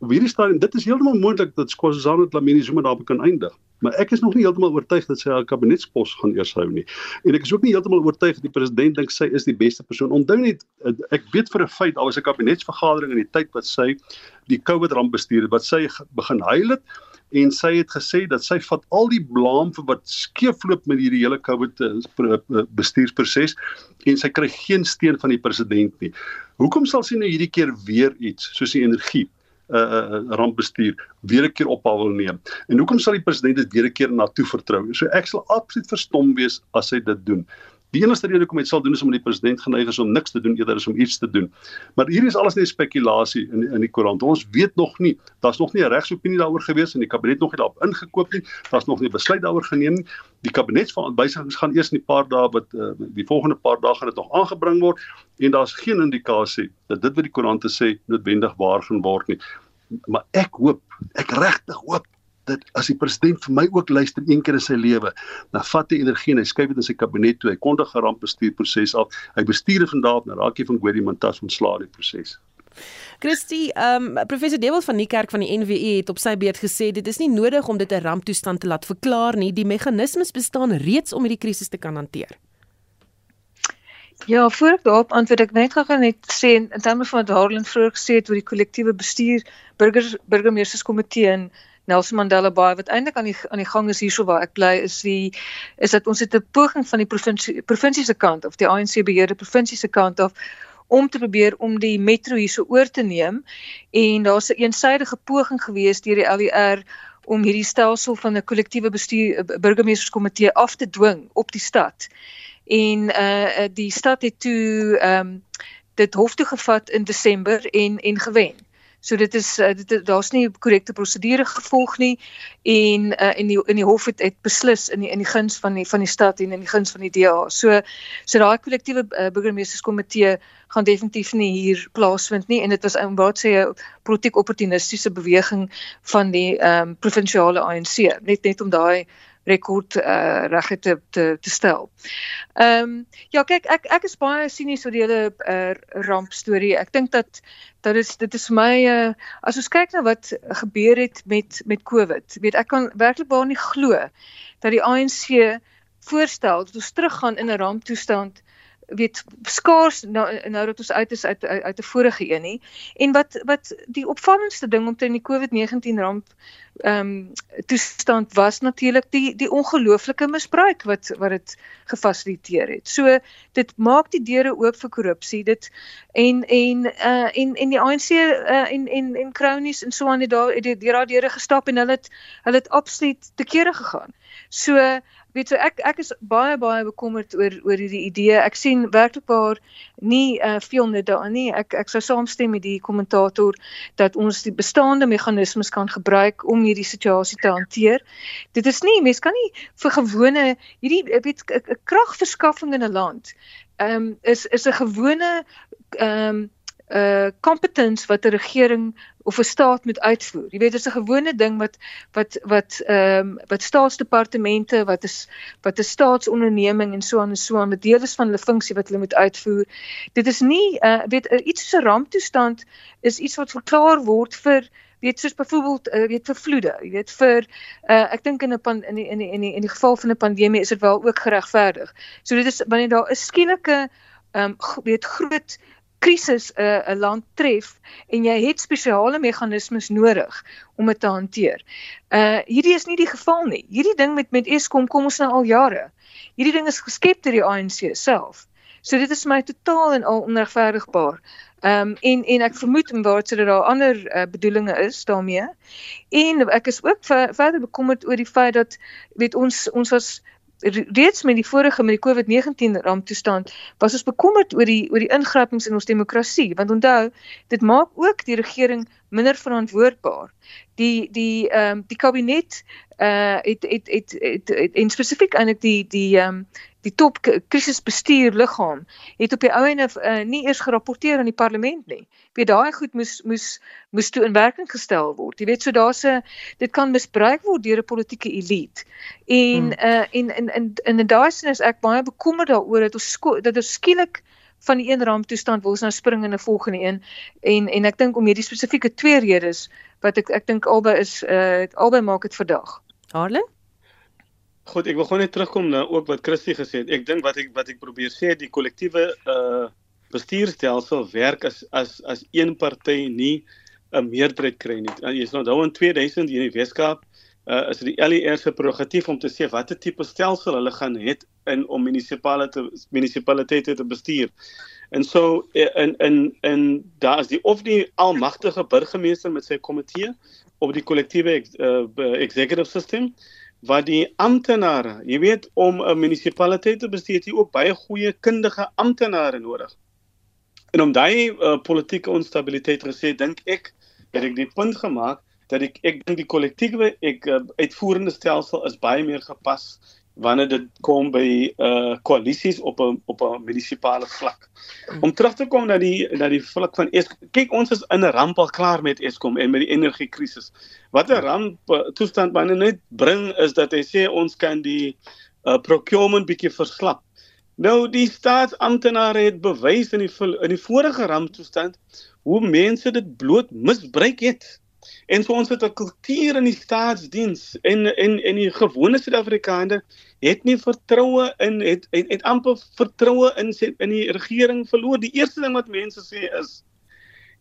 op hierdie stadium dit is heeltemal moontlik dat Skozzano Dlamini Zuma daarop kan eindig. Maar ek is nog nie heeltemal oortuig dat sy haar kabinetspos gaan eers hou nie. En ek is ook nie heeltemal oortuig dat die president dink sy is die beste persoon. Onthou net uh, ek weet vir 'n feit daar was 'n kabinetsvergadering in die tyd wat sy die COVID ramp bestuur het, wat sy begin huil het en sy het gesê dat sy vat al die blame vir wat skeefloop met hierdie hele COVID uh, bestuursproses en sy kry geen steun van die president nie. Hoekom sal sy nou hierdie keer weer iets soos die energie uh, uh rampbestuur weer 'n keer ophou wil neem? En hoekom sal die president dit weer 'n keer na toe vertrou? So ek sal absoluut verstom wees as hy dit doen. Die enigste rede hoekom hy dit sal doen is omdat die president geneig is om niks te doen eerder as om iets te doen. Maar hier is alles net spekulasie in in die koerant. Ons weet nog nie. Daar's nog nie 'n regsopinie daaroor gewees en die kabinet nog nie daarop ingekoop nie. Daar's nog nie 'n besluit daaroor geneem nie. Die kabinetswysigings gaan eers in die paar dae wat uh, die volgende paar dae gaan dit nog aangebring word en daar's geen indikasie dat dit wat die koerante sê noodwendig waar gaan word nie. Maar ek hoop, ek regtig hoop dat as die president vir my ook luister een keer in sy lewe, dan vat hy energie en hy skuif dit in sy kabinet toe. Hy kondig 'n rampbestuurproses af. Hy bestuur dit vandag na Raakie van Gwedi Mantas ontslaa die proses. Christie, ehm um, professor Dewald van Niekerk van die NWE het op sy beurt gesê dit is nie nodig om dit 'n ramptoestand te laat verklaar nie. Die meganismes bestaan reeds om hierdie krisis te kan hanteer. Ja, voor ek daarop antwoord ek net gou net sê in terme van wat Harlan vroeër gesê het oor die kollektiewe bestuur burgers burgemeesterskomitee en Nelson Mandela Bay wat eintlik aan die aan die gang is hierso waar ek bly is die is dat ons het 'n poging van die provinsie provinsie se kant of die ANC beheerde provinsie se kant af om te probeer om die metro hierso oor te neem en daar's 'n een eensidedige poging gewees deur die LER om hierdie stelsel van 'n kollektiewe bestuur burgemeesterskomitee af te dwing op die stad. En uh die stad het toe ehm um, dit hof toe gevat in Desember en en gewen. So dit is uh, daar's nie korrekte prosedure gevolg nie en uh, en die in die hof het, het beslis in die in die guns van die van die stad en in die guns van die DA. So so daai kollektiewe uh, burgemeesterskomitee gaan definitief nie hier plaasvind nie en dit was om wat sê 'n politiek opportunistiese beweging van die ehm um, provinsiale ANC net net om daai rekord uh, reg te te te stel. Ehm um, ja kyk ek ek is baie sinies oor die hele uh, ramp storie. Ek dink dat dat is dit is vir my uh, as ons kyk na wat gebeur het met met COVID. Weet ek kan werklik baie nie glo dat die ANC voorstel dat ons teruggaan in 'n ramptoestand weet skaars nou nou dat ons uit is uit uit 'n vorige een nie en wat wat die opvallendste ding om teen die COVID-19 ramp ehm um, toestand was natuurlik die die ongelooflike misbruik wat wat dit gefasiliteer het. So dit maak die deure oop vir korrupsie. Dit en en uh en en die ANC uh, en en en kronies en so aan het daar het die deure gestap en hulle het hulle het absoluut te kere gegaan. So weet so ek ek is baie baie bekommerd oor oor hierdie idee. Ek sien werklikbaar nie uh, veel net daarin nie. Ek ek sou saamstem met die kommentator dat ons die bestaande meganismes kan gebruik om hierdie situasie te hanteer. Dit is nie mens kan nie vir gewone hierdie weet kragverskaffing in 'n land ehm um, is is 'n gewone ehm um, uh competence wat 'n regering of 'n staat moet uitvoer. Jy weet dit is 'n gewone ding wat wat wat ehm um, wat staatsdepartemente, wat is wat 'n staatsonderneming en so aan en so aan met deel is van hulle funksie wat hulle moet uitvoer. Dit is nie uh weet uh, iets so 'n ramptoestand is iets wat verklaar word vir weet soos byvoorbeeld uh, weet vir vloede, jy weet vir uh ek dink in 'n in die in die in die in die geval van 'n pandemie is dit wel ook geregverdig. So dit is wanneer daar 'n skielike ehm um, weet groot krisis 'n uh, 'n land tref en jy het spesiale meganismes nodig om dit te hanteer. Uh hierdie is nie die geval nie. Hierdie ding met met Eskom kom ons nou al jare. Hierdie ding is geskep deur die ANC self. So dit is my totaal en al onregverdigbaar. Ehm um, en en ek vermoed en waar dit daar ander uh, bedoelings is daarmee. En ek is ook ver, verder bekommerd oor die feit dat weet ons ons was reeds met die vorige met die COVID-19 ramptoestand was ons bekommerd oor die oor die ingrapings in ons demokrasie want onthou dit maak ook die regering minder verantwoordbaar. Die die ehm um, die kabinet uh het het het, het, het en spesifiek eintlik die die ehm um, die top krisisbestuur liggaam het op die ou ene uh, nie eers gerapporteer aan die parlement nie. Ek weet daai goed moes moes moes toe in werking gestel word. Jy weet so daar's 'n dit kan misbruik word deur 'n politieke elite. En hmm. uh en in in in daai sin is ek baie bekommerd daaroor dat ons dat ons skielik van die een ramptoestand wil ons nou spring in 'n volgende een en en ek dink om hierdie spesifieke twee redes wat ek ek dink albei is uh albei maak dit verdag. Harlan? Goed, ek wil gou net terugkom na ook wat Christie gesê het. Ek dink wat ek wat ek probeer sê, die kollektiewe uh bestuurstelsel werk as as as een party nie 'n meerderheid kry nie. Jy is nou daar in 2000 in die Weskaap uh is die LER se prerogatief om te sê watter tipe stelsel hulle gaan hê in om munisipaliteite munisipaliteite te bestuur. En so in in in daar is die of die almagtige burgemeester met sy komitee op die kollektiewe uh, executive system wat die amptenare, jy weet om 'n munisipaliteit te bestuur, jy ook baie goeie kundige amptenare nodig. En om daai uh, politieke onstabiliteit gesê, dink ek het ek die punt gemaak dat ek ek dink die kollektiewe ek uh, uitvoerende stelsel is baie meer gepas wanneer dit kom by uh koalisies op 'n op 'n munisipale vlak. Om terug te kom na die na die vlak van Eskom. Kyk, ons is in 'n ramp al klaar met Eskom en met die energiekrisis. Wat 'n ramp uh, toestand binne net bring is dat hy sê ons kan die uh procurement bietjie verslap. Nou die staatsamptenare het bewys in die in die vorige ramptoestand hoe mense dit bloot misbruik het. En so ons het 'n kultuur in die staatsdiens en en en die gewone Suid-Afrikaner het nie vertroue in het het, het amper vertroue in in die regering verloor. Die eerste ding wat mense sê is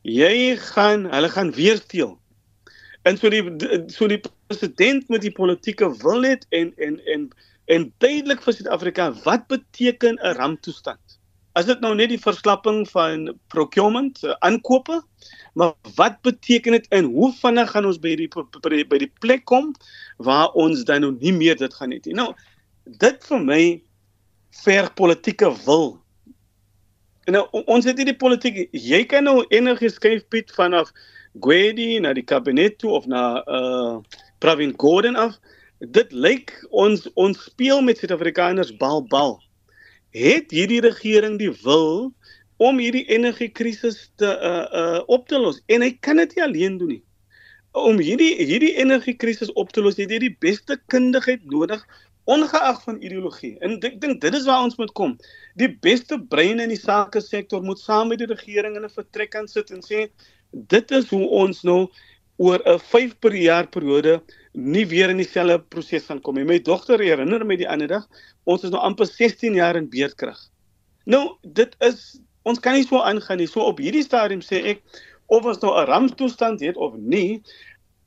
jy gaan hulle gaan weer steel. En so die so die president met die politieke wil het en en en en duidelik vir Suid-Afrika wat beteken 'n ramptoestand? Is dit nou net die verslapping van procurement, uh, aankope? Maar wat beteken dit en hoe vinnig gaan ons by die by, by die plek kom waar ons dan nou nie meer dit gaan hê nie. Nou, dit vir my verg politieke wil. En nou ons het hierdie politiek, jy kan nou enige skryf Piet vanaf Gwedi na die kabinet toe of na uh Pravin Gordhan af. Dit lyk ons ons speel met Suid-Afrikaners bal bal het hierdie regering die wil om hierdie energiekrisis te uh uh op te los en hy kan dit nie alleen doen nie. Om hierdie hierdie energiekrisis op te los, het jy die beste kundigheid nodig ongeag van ideologie. En ek dink dit is waar ons moet kom. Die beste breine in die sake sektor moet saam met die regering in 'n vertrek kan sit en sê dit is hoe ons nou oor 'n 5 per jaar periode nie weer in dieselfde proses gaan kom nie. My dogter herinner my die ander dag, ons is nou amper 16 jaar in beerdkrag. Nou, dit is ons kan nie so aangaan nie. So op hierdie stadium sê ek of ons nou 'n ramptoestand het of nie,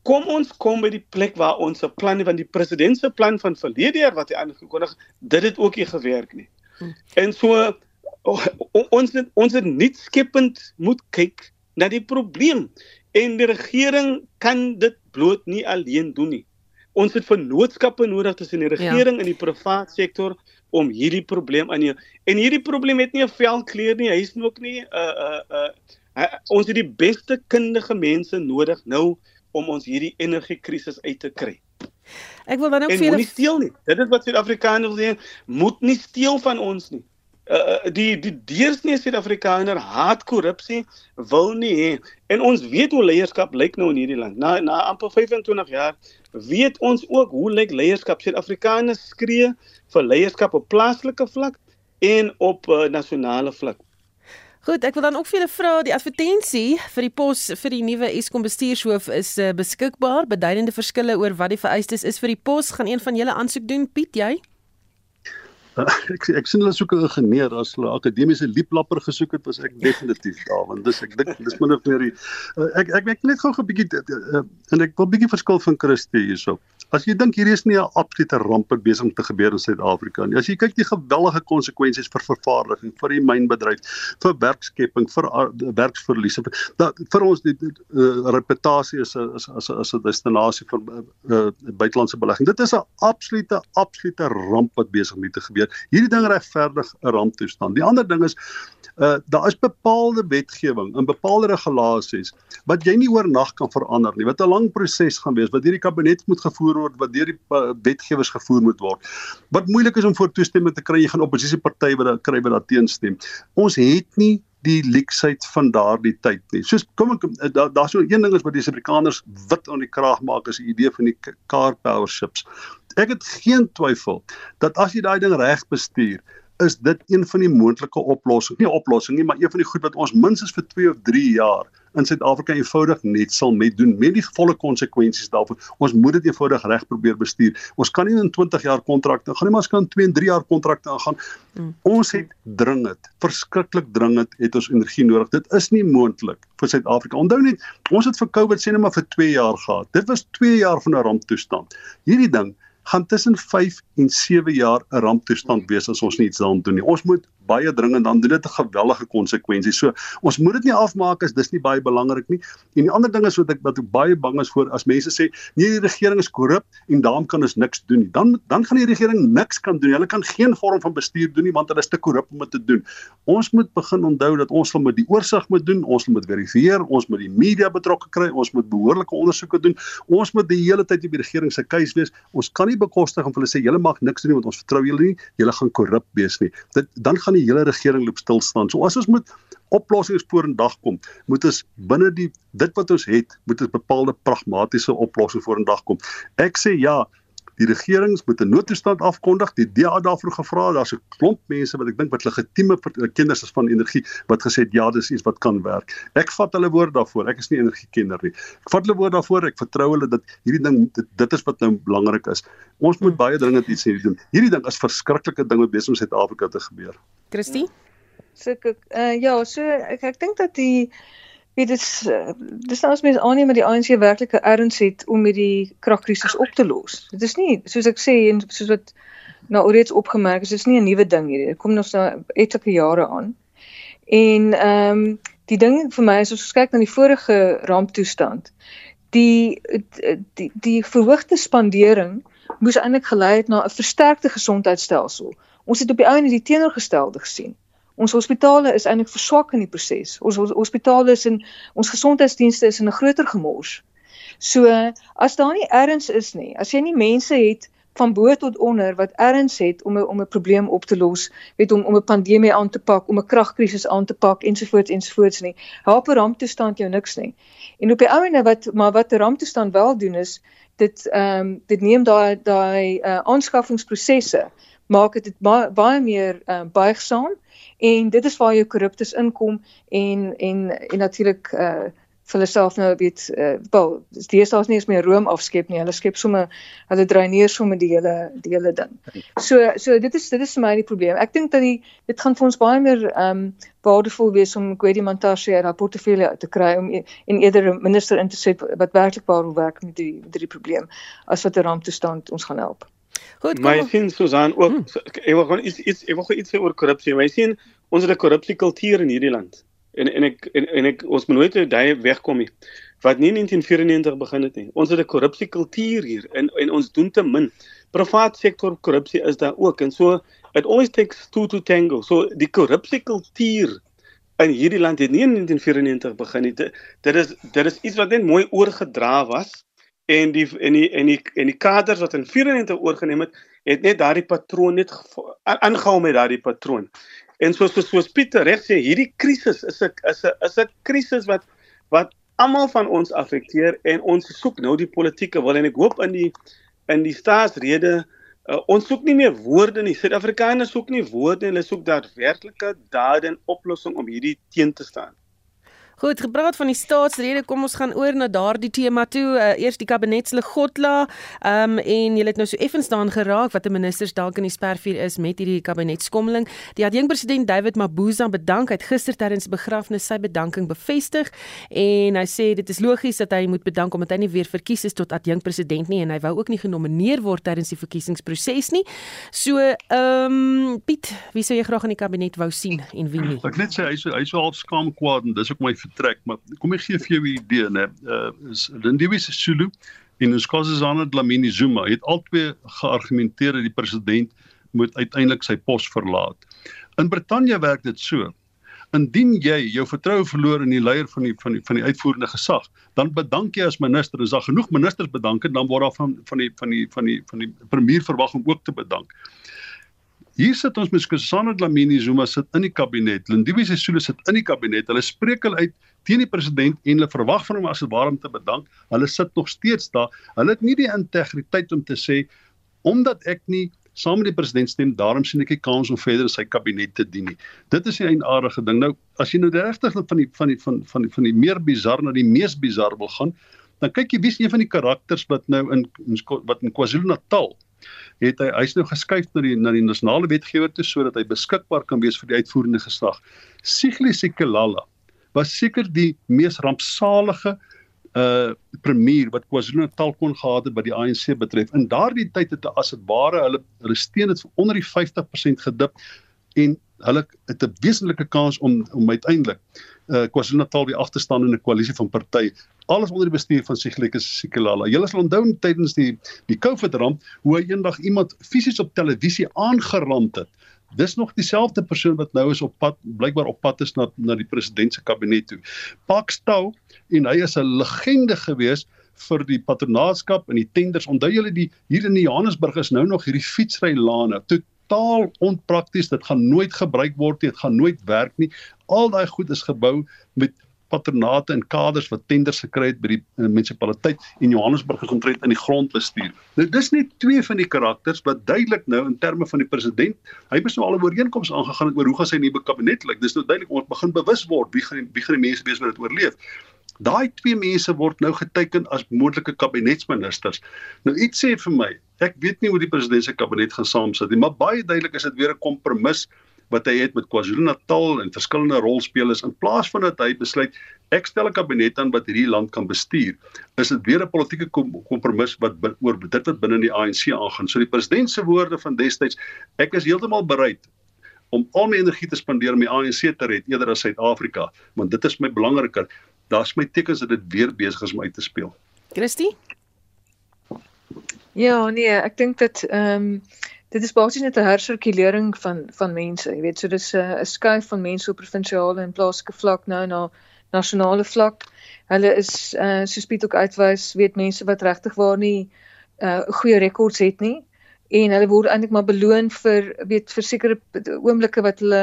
kom ons kom by die plek waar ons 'n plan van die president se plan van verlede jaar wat hy aangekondig, dit het ook nie gewerk nie. Hmm. En so oh, ons het, ons het nie skepend moet kyk na die probleem en die regering kan dit bloot nie alleen doen nie. Ons het vennootskappe nodig tussen die ja. regering ja. en die privaat sektor om hierdie probleem aan jou. En hierdie probleem het nie 'n velkleur nie. Hy is ook nie 'n uh, 'n uh, uh, uh, ons het die beste kundige mense nodig nou om ons hierdie energiekrisis uit te kry. Ek wil dan ook vir julle nie steel nie. Dit is wat Suid-Afrikaners sê, moet nie steel van ons nie. Uh, die die deursnee Suid-Afrikaner haat korrupsie, wil nie hê. En ons weet hoe leierskap lyk nou in hierdie land. Na na amper 25 jaar weet ons ook hoe lyk leierskap. Suid-Afrikaners skree vir leierskap op plaaslike vlak en op uh, nasionale vlak. Goed, ek wil dan ook vir julle vra, die advertensie vir die pos vir die nuwe Eskom bestuurshoof is uh, beskikbaar. Beduidende verskille oor wat die vereistes is vir die pos gaan een van julle aansoek doen, Piet, jy? [laughs] ek ek sien hulle soek 'n ingenieur as hulle akademiese lieplapper gesoek het was ek definitief daar want dis ek dink dis min of meer die uh, ek ek ek net gou 'n bietjie uh, en ek wil bietjie verskil van Christie hierso. As jy dink hier is nie 'n absolute ramp besig om te gebeur in Suid-Afrika nie. As jy kyk die geweldige konsekwensies vir vervaardiging, vir die mynbedryf, vir werkskepping, vir werksverliese, dat vir ons die uh, reputasie is as as as 'n destinasie vir uh, buitelandse belegging. Dit is 'n absolute absolute ramp wat besig om te gebeur. Hierdie ding regverdig 'n ramptoestand. Die ander ding is uh daar is bepaalde wetgewing en bepaalde regulasies wat jy nie oornag kan verander nie. Wat 'n lang proses gaan wees, wat deur die kabinet moet gevoer word, wat deur die wetgewers gevoer moet word. Wat moeilik is om voor toestemming te kry, jy gaan oppositiepartye wat kry wat daar teenstem. Ons het nie die leksheid van daardie tyd nie. Soos kom ek daar's daar so een ding is wat die Suid-Afrikaners wit aan die kraag maak is die idee van die car power ships ek het geen twyfel dat as jy daai ding reg bestuur, is dit een van die moontlike oplossings. Nie oplossing nie, maar een van die goed wat ons minstens vir 2 of 3 jaar in Suid-Afrika eenvoudig net sal met doen met die volle konsekwensies daarvan. Ons moet dit eenvoudig reg probeer bestuur. Ons kan nie in 20 jaar kontrakte gaan nie, maar ons kan 2 en 3 jaar kontrakte aangaan. Mm. Ons het dringend, verskriklik dringend het ons energie nodig. Dit is nie moontlik vir Suid-Afrika. Onthou net, ons het vir COVID sê net maar vir 2 jaar gehad. Dit was 2 jaar van 'n ramptoestand. Hierdie ding gaan tussen 5 en 7 jaar 'n ramptoestand wees as ons niets daaraan doen nie. Ons moet baie dringend dan doen dit 'n geweldige konsekwensie. So ons moet dit nie afmaak as dis nie baie belangrik nie. En die ander ding is wat ek wat ek baie bang is voor as mense sê nee die regering is korrup en daarom kan ons niks doen nie. Dan dan gaan die regering niks kan doen. Hulle kan geen vorm van bestuur doen nie want hulle is te korrup om dit te doen. Ons moet begin onthou dat ons moet die oorsig moet doen, ons moet verifieer, ons moet die media betrokke kry, ons moet behoorlike ondersoeke doen. Ons moet die hele tyd op die regering se keus wees. Ons kan nie bekostig om hulle sê julle mag niks doen nie want ons vertrou julle nie. Julle gaan korrup wees nie. Dit dan gaan die hele regering loop stil staan. So as ons moet oplossings voor in dag kom, moet ons binne die dit wat ons het, moet ons bepaalde pragmatiese oplossings voor in dag kom. Ek sê ja, die regerings moet 'n noodtoestand afkondig. Die DA daarvoor gevra, daar's 'n klomp mense wat ek dink wat legitieme kenners is van energie wat gesê het ja, dis iets wat kan werk. Ek vat hulle woord daarvoor. Ek is nie energiekenner nie. Ek vat hulle woord daarvoor. Ek vertrou hulle dat hierdie ding dit, dit is wat nou belangrik is. Ons moet baie dringend iets hier doen. Hierdie ding is verskriklike ding wat besig om Suid-Afrika te gebeur. Christie? So ek uh, ja, so ek ek dink dat die weet dit uh, dis nou as mens aanneem dat die ANC werklike erns het om met die kragkrisis op te los. Dit is nie soos ek sê en soos wat nou reeds opgemerk is, dis nie 'n nuwe ding hierdie. Dit kom nog so etlike jare aan. En ehm um, die ding vir my is as ons kyk na die vorige ramptoestand, die die die verhoogde spandering moes eintlik gelei het na 'n versterkte gesondheidstelsel. Ons het op die ou en die teenoorgestelde gesien. Ons hospitale is eintlik verswak in die proses. Ons hospitale is in ons gesondheidsdienste is in 'n groter gemors. So as daar nie erns is nie, as jy nie mense het van bo tot onder wat erns het om 'n om 'n probleem op te los, weet om om 'n pandemie aan te pak, om 'n kragkrisis aan te pak ensovoorts ensovoorts nie. Help 'n ramptoestand jou niks nie. En op die ouene wat maar wat 'n ramptoestand wel doen is dit ehm um, dit neem daai daai uh, aanskaffingsprosesse maak dit baie meer uh, buigsaam en dit is waar jou korruptes inkom en en en natuurlik uh vir hulle self nou weet uh wel dis daar's nie eens meer room afskep nie hulle skep sommer hulle dreineer sommer die hele die hele ding. So so dit is dit is vir my die probleem. Ek dink dat die dit gaan vir ons baie meer um waardevol wees om Gwedi Mantashe uit haar portefeulje uit te kry om e, en eerder 'n minister in te sit wat werklik waar wil werk met die met die probleem as wat 'n ramptoestand ons gaan help. Goed, kom. My sien Susan ook hmm. ek wil gewoon iets iets ek wil gou iets sê oor korrupsie. My sien ons het 'n korrupsiekultuur in hierdie land. En en ek en, en ek ons moet nooit daai wegkom nie. Wat nie in 1994 begin het nie. Ons het 'n korrupsiekultuur hier en en ons doen te min. Privaat sektor korrupsie is daar ook en so it always takes two to tango. So die korrupsiekultuur in hierdie land het nie in 1994 begin nie. Dit is dit is iets wat net mooi oorgedra was en die en die en die en die kaders wat in 94 oorgeneem het, het net daardie patroon net aangehou met daardie patroon. En soos soos Pieter reg sê, hierdie krisis is 'n is 'n is 'n krisis wat wat almal van ons affekteer en ons soek nou die politieke wil en ek hoop in die in die staatsrede uh, ons soek nie meer woorde nie. Suid-Afrikaners soek nie woorde, hulle soek daadwerklike dade en oplossings om hierdie teen te staan. Goed, gepraat van die staatsrede, kom ons gaan oor na daardie tema toe. Uh, eers die kabinetslig Godla, ehm um, en jy het nou so effens daan geraak wat 'n ministers dalk in die spervuur is met hierdie kabinetskommeling. Die adjunkpresident David Mabuza bedank het gister sy begrafnis sy bedanking bevestig en hy sê dit is logies dat hy moet bedank omdat hy nie weer verkies is tot adjunkpresident nie en hy wou ook nie genomineer word tydens die verkiesingsproses nie. So, ehm um, Piet, wie sou jy graag in die kabinet wou sien en wie nie? Ek net sê hy so hy so half skaam kwaad en dis ook my vertrek, maar kom ek gee vir jou 'n idee, né? Uh is Lindiwe Sisulu en Nkosazana Dlamini Zuma het albei geargumenteer dat die president moet uiteindelik sy pos verlaat. In Brittanje werk dit so. Indien jy jou vertroue verloor in die leier van die van die van die uitvoerende gesag, dan bedank jy as minister. As daar genoeg ministers bedank het, dan word daar van van die van die van die van die premier verwag om ook te bedank. Hier sit ons met Kusana Dlamini Zuma sit in die kabinet. Lindiwe Sisulu sit in die kabinet. Hulle spreek hulle uit teen die president en hulle verwag van hom as dit waarom te bedank. Hulle sit nog steeds daar. Hulle het nie die integriteit om te sê omdat ek nie saam met die president stem, daarom sien ek nie kans om verder sy kabinet te dien nie. Dit is 'n eienaardige ding. Nou, as jy nou regtig van die van die van van die van die meer bizar na die mees bizar wil gaan, dan kyk jy wie's een van die karakters wat nou in, in wat in KwaZulu-Natal het hy hy's nou geskuif na die na die nasionale wetgewer toe sodat hy beskikbaar kan wees vir die uitvoerende gesag. Sigli Sikelala was seker die mees rampsalige uh premier wat KwaZulu-Natal kon gehad het by die ANC betref. In daardie tyd het as dit ware hulle hulle steen het onder die 50% gedip en hulle het 'n wesenlike kans om om uiteindelik uh KwaZulu-Natal weer af te staan in 'n koalisie van partye alles onder die bestuur van Siglike Sikelala. Julle sal onthou tydens die die COVID ramp hoe hy eendag iemand fisies op televisie aangerand het. Dis nog dieselfde persoon wat nou is op pad blykbaar op pad is na na die president se kabinet toe. Pakstou en hy is 'n legende gewees vir die patronaatskap en die tenders. Onthou julle die hier in Johannesburg is nou nog hierdie fietsrylane. Totaal onprakties. Dit gaan nooit gebruik word nie. Dit gaan nooit werk nie. Al daai goed is gebou met patronate en kaders wat tenders gekry het by die uh, munisipaliteit en Johannesburg gekontrole in die grondbestuur. Nou dis net twee van die karakters wat duidelik nou in terme van die president, hy het nou al 'n ooreenkoms aangegaan oor hoe gaan sy nuwe kabinet lyk. Dis nou duidelik ons begin bewus word wie gaan wie gaan die mense wees wat dit oorleef. Daai twee mense word nou geteken as moontlike kabinetsministers. Nou iets sê vir my, ek weet nie hoe die president se kabinet gaan saamsit nie, maar baie duidelik is dit weer 'n kompromis wat hy het met KwaZulu-Natal en verskillende rolspelers. In plaas van dat hy besluit ek stel 'n kabinet aan wat hierdie land kan bestuur is dit weer 'n politieke kompromis wat oor dit wat binne die ANC aangaan. So die president se woorde van destyds ek is heeltemal bereid om al my energie te spandeer om die ANC te red eerder as Suid-Afrika want dit is my belangriker. Daar's my tekens dat dit weer besig is om uit te speel. Christie Ja nee ek dink dat ehm um dit is basies net 'n hersirkulering van van mense. Jy weet, so dis 'n uh, 'n skuif van mense op provinsiale en plaaslike vlak nou na nasionale vlak. Hulle is uh soos Piet ook uitwys, weet mense wat regtig waar nie uh goeie rekords het nie en hulle word eintlik maar beloon vir weet vir sekere oomblikke wat hulle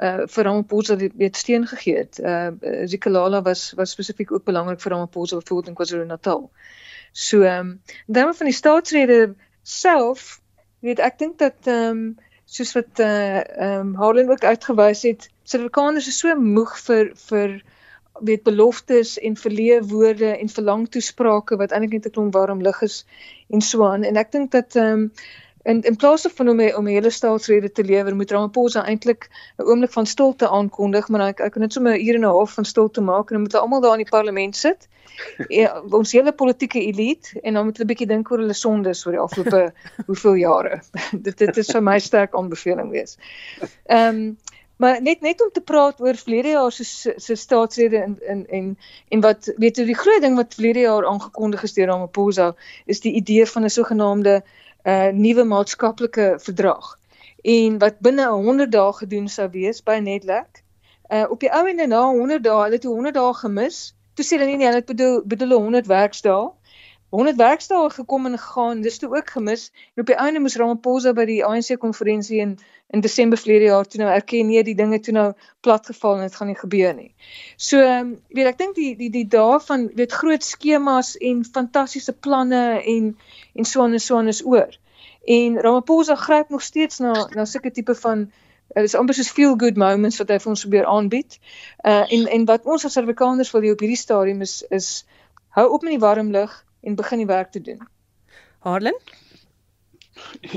uh vir Ramaphosa weet steun gegee het. Uh Zikalala was was spesifiek ook belangrik vir Ramaphosa bijvoorbeeld in KwaZulu-Natal. So ehm um, dan van die staatsrede self weet ek dink dat ehm um, soos wat eh uh, ehm um, Harlan ook uitgewys het, Suid-Afrikaners is so moeg vir vir weet beloftes en verleë woorde en verlang toesprake wat eintlik net 'n klomp warm lug is en so aan. En ek dink dat ehm um, in in plaas van om om 'n hele staatsrede te lewer moet Ramaphosa eintlik 'n oomblik van stilte aankondig maar ek ek kan net sommer 'n uur en 'n half van stilte maak en dan moet hulle almal daar in die parlement sit. [laughs] Ja, ons hele politieke elite en dan moet hulle 'n bietjie dink oor hulle sondes oor die afgelope [laughs] hoeveel jare. [laughs] Dit dit is vir my sterk aanbeveling wees. Ehm um, Maar net net om te praat oor verlede jaar se se staatsrede en en en en wat weet jy die groot ding wat verlede jaar aangekondig is deur Ramaphosa is die idee van 'n sogenaamde uh nuwe maatskaplike verdrag en wat binne 100 dae gedoen sou wees by Netlek. Uh op die ou en na 100 dae, hulle het 100 dae gemis. Toe sê hulle nee, nee, hulle bedoel bedoel 100 werksdae. 100 werksdae gekom en gegaan, dis toe ook gemis. En op die einde moes Ramaphosa by die ANC konferensie in in Desember verlede jaar toe nou erken nee, die dinge toe nou platgeval en dit gaan nie gebeur nie. So, um, weet ek dink die die die dae van weet groot skemas en fantastiese planne en en so en so en is oor. En Ramaphosa gryp nog steeds na na sulke tipe van dit is amper soos feel good moments wat hy vir ons probeer aanbied. Uh en en wat ons as Suid-Afrikaners wil op hierdie stadium is is hou op met die warm lug en begin die werk te doen. Harlan?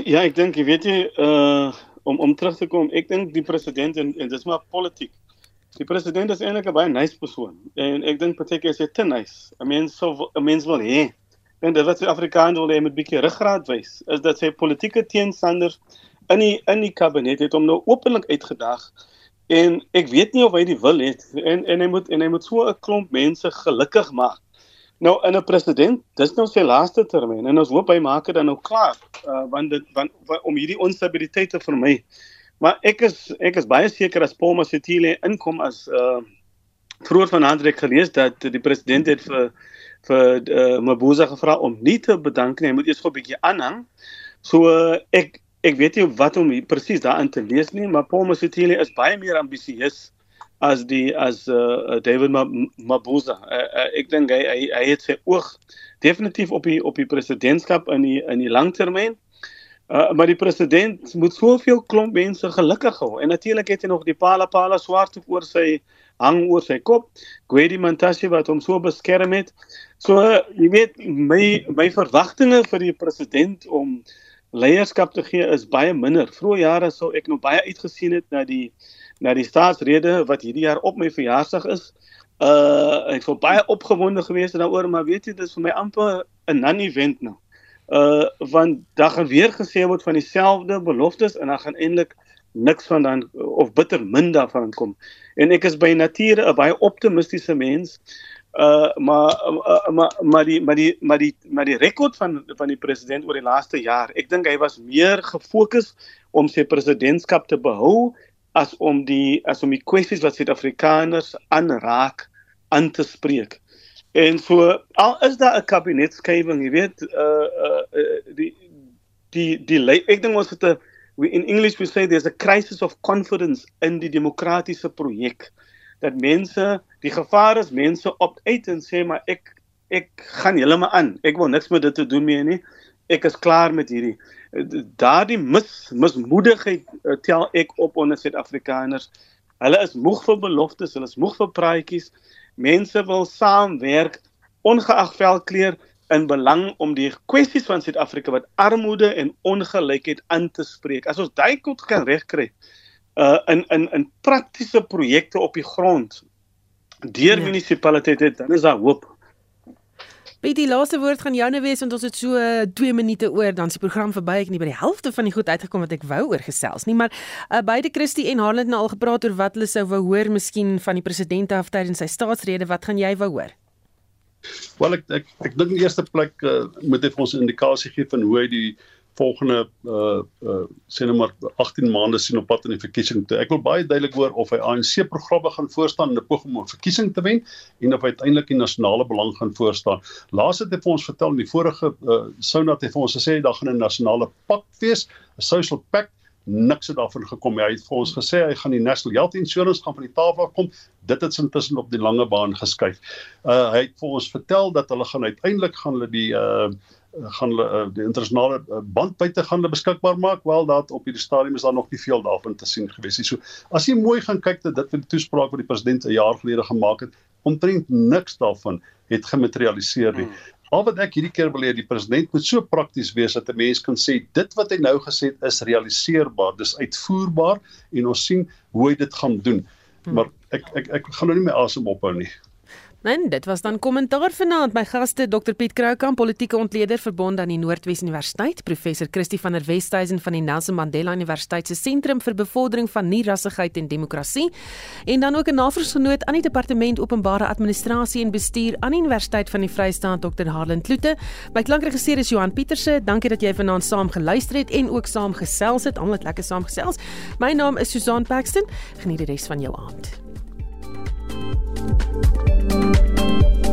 Ja, ek dink jy weet jy uh om om terug te kom, ek dink die president en, en dis maar politiek. Die president is eintlik 'n baie nice persoon en ek dink partykeer is hy te nice. 'n Mens so 'n mens wil hê en dit wat die Afrikaners wil hê met bietjie ruggraat wys, is dat sy politieke teenstanders in die in die kabinet het hom nou openlik uitgedag en ek weet nie of hy die wil het en en hy moet en hy moet so 'n klomp mense gelukkig maak Nou in 'n president, dis nou sy laaste termyn en ons hoop hy maak dit dan nou klaar, uh, want dit want, want om hierdie onstabiliteit te vermy. Maar ek is ek is baie seker as Paul Masitile inkom as uh vroeër vanaand het ek gelees dat die president het vir vir uh, Mabuza gevra om nie te bedank nie, hy moet eers gou 'n bietjie aanhang. So uh, ek ek weet nie wat om presies daarin te lees nie, maar Paul Masitile is baie meer ambisieus as die as uh, David Mabuza. Uh, uh, ek dink hy, hy hy het sy oog definitief op die op die presidentskap in die in die langtermyn. Uh, maar die president moet soveel klomp mense gelukkig hou en natuurlik het hy nog die pala pala swart oor sy hang oor sy kop. Gwedi Mantashe wat hom so beskerm het. So uh, jy weet my my verwagtinge vir die president om leierskap te gee is baie minder. Vroeë jare sou ek nog baie uitgesien het na die na die staatsrede wat hierdie jaar op my verjaarsdag is. Uh ek sou baie opgewonde gewees het daaroor, maar weet jy, dit is vir my amper 'n non-event nou. Uh want daar gaan weer gesê word van dieselfde beloftes en dan gaan eintlik niks van dan of bitter min daarvan kom. En ek is by nature 'n baie optimistiese mens. Uh maar uh, maar maar die maar die maar die maar die rekord van van die president oor die laaste jaar. Ek dink hy was meer gefokus om sy presidentskap te behou as om die as om die kwessies wat Suid-Afrikaners aanraak aan te spreek. En so al is daar 'n kabinetskywing, jy weet, uh uh die die die ek dink ons het 'n we in English we say there's a crisis of confidence in die demokratiese projek dat mense die gevaar is mense opt uit en sê maar ek ek gaan heeltemal aan. Ek wil niks met dit te doen meer nie ek is klaar met hierdie daardie mis mismoedigheid uh, tel ek op onder Suid-Afrikaners hulle is moeg vir beloftes hulle is moeg vir praatjies mense wil saamwerk ongeag velkleur in belang om die kwessies van Suid-Afrika wat armoede en ongelykheid aan te spreek. As ons daai goed kan regkry uh in in in praktiese projekte op die grond deur ja. munisipaliteite, dan is daar hoop. By die laaste woord gaan joune wees want ons het so 2 uh, minute oor dan se program verby. Ek nie by die helfte van die goed uitgekom wat ek wou oor gesels nie maar uh, beide Christie en Harland het nou al gepraat oor wat hulle sou wou hoor miskien van die president af tydens sy staatsrede. Wat gaan jy wou hoor? Wel ek ek ek dink in eerste plek uh, moet hy vir ons 'n indikasie gee van hoe hy die volgende uh uh sê net maar 18 maande sien op pad in die verkiesing toe. Ek wil baie duidelik hoor of hy ANC programme gaan voorstaan in 'n poging om 'n verkiesing te wen en of hy uiteindelik die nasionale belang gaan voorstaan. Laas het hy vir ons vertel in die vorige uh sou dat hy vir ons gesê daar gaan 'n nasionale pak wees, 'n social pact niks het daarvan gekom nie. Hy het vir ons gesê hy gaan die National Health Insurance gaan van die tafel kom. Dit het intussen op die lange baan geskuif. Uh hy het vir ons vertel dat hulle gaan uiteindelik gaan hulle die uh gaan hulle uh, die internasionale uh, bandbuite gaan hulle beskikbaar maak. Wel dat op hierdie stadium is daar nog nie veel daarvan te sien gewees nie. So as jy mooi gaan kyk dat dit vir die toespraak wat die president 'n jaar gelede gemaak het, omtrent niks daarvan het gematerialiseer nie. Hmm. Al wat ek hierdie keer wil hê die president moet so prakties wees dat 'n mens kan sê dit wat hy nou gesê het is realiseerbaar, dis uitvoerbaar en ons sien hoe hy dit gaan doen. Hmm. Maar ek ek ek gaan nou nie my asem ophou nie. En dit was dan kommentaar vanaand. My gaste Dr Piet Kroukamp politieke ontleder verbond aan die Noordwes Universiteit professor Christie van der Westhuizen van die Nelson Mandela Universiteit se sentrum vir bevordering van nie-rassigheid en demokrasie en dan ook 'n navorsingsgenoot aan die departement openbare administrasie en bestuur aan die Universiteit van die Vrystaat Dr Harlan Kloete. My klankregisseur is Johan Pieterse. Dankie dat jy vanaand saam geluister het en ook saam gesels het. Almal het lekker saam gesels. My naam is Susan Paxton. Geniet die res van jou aand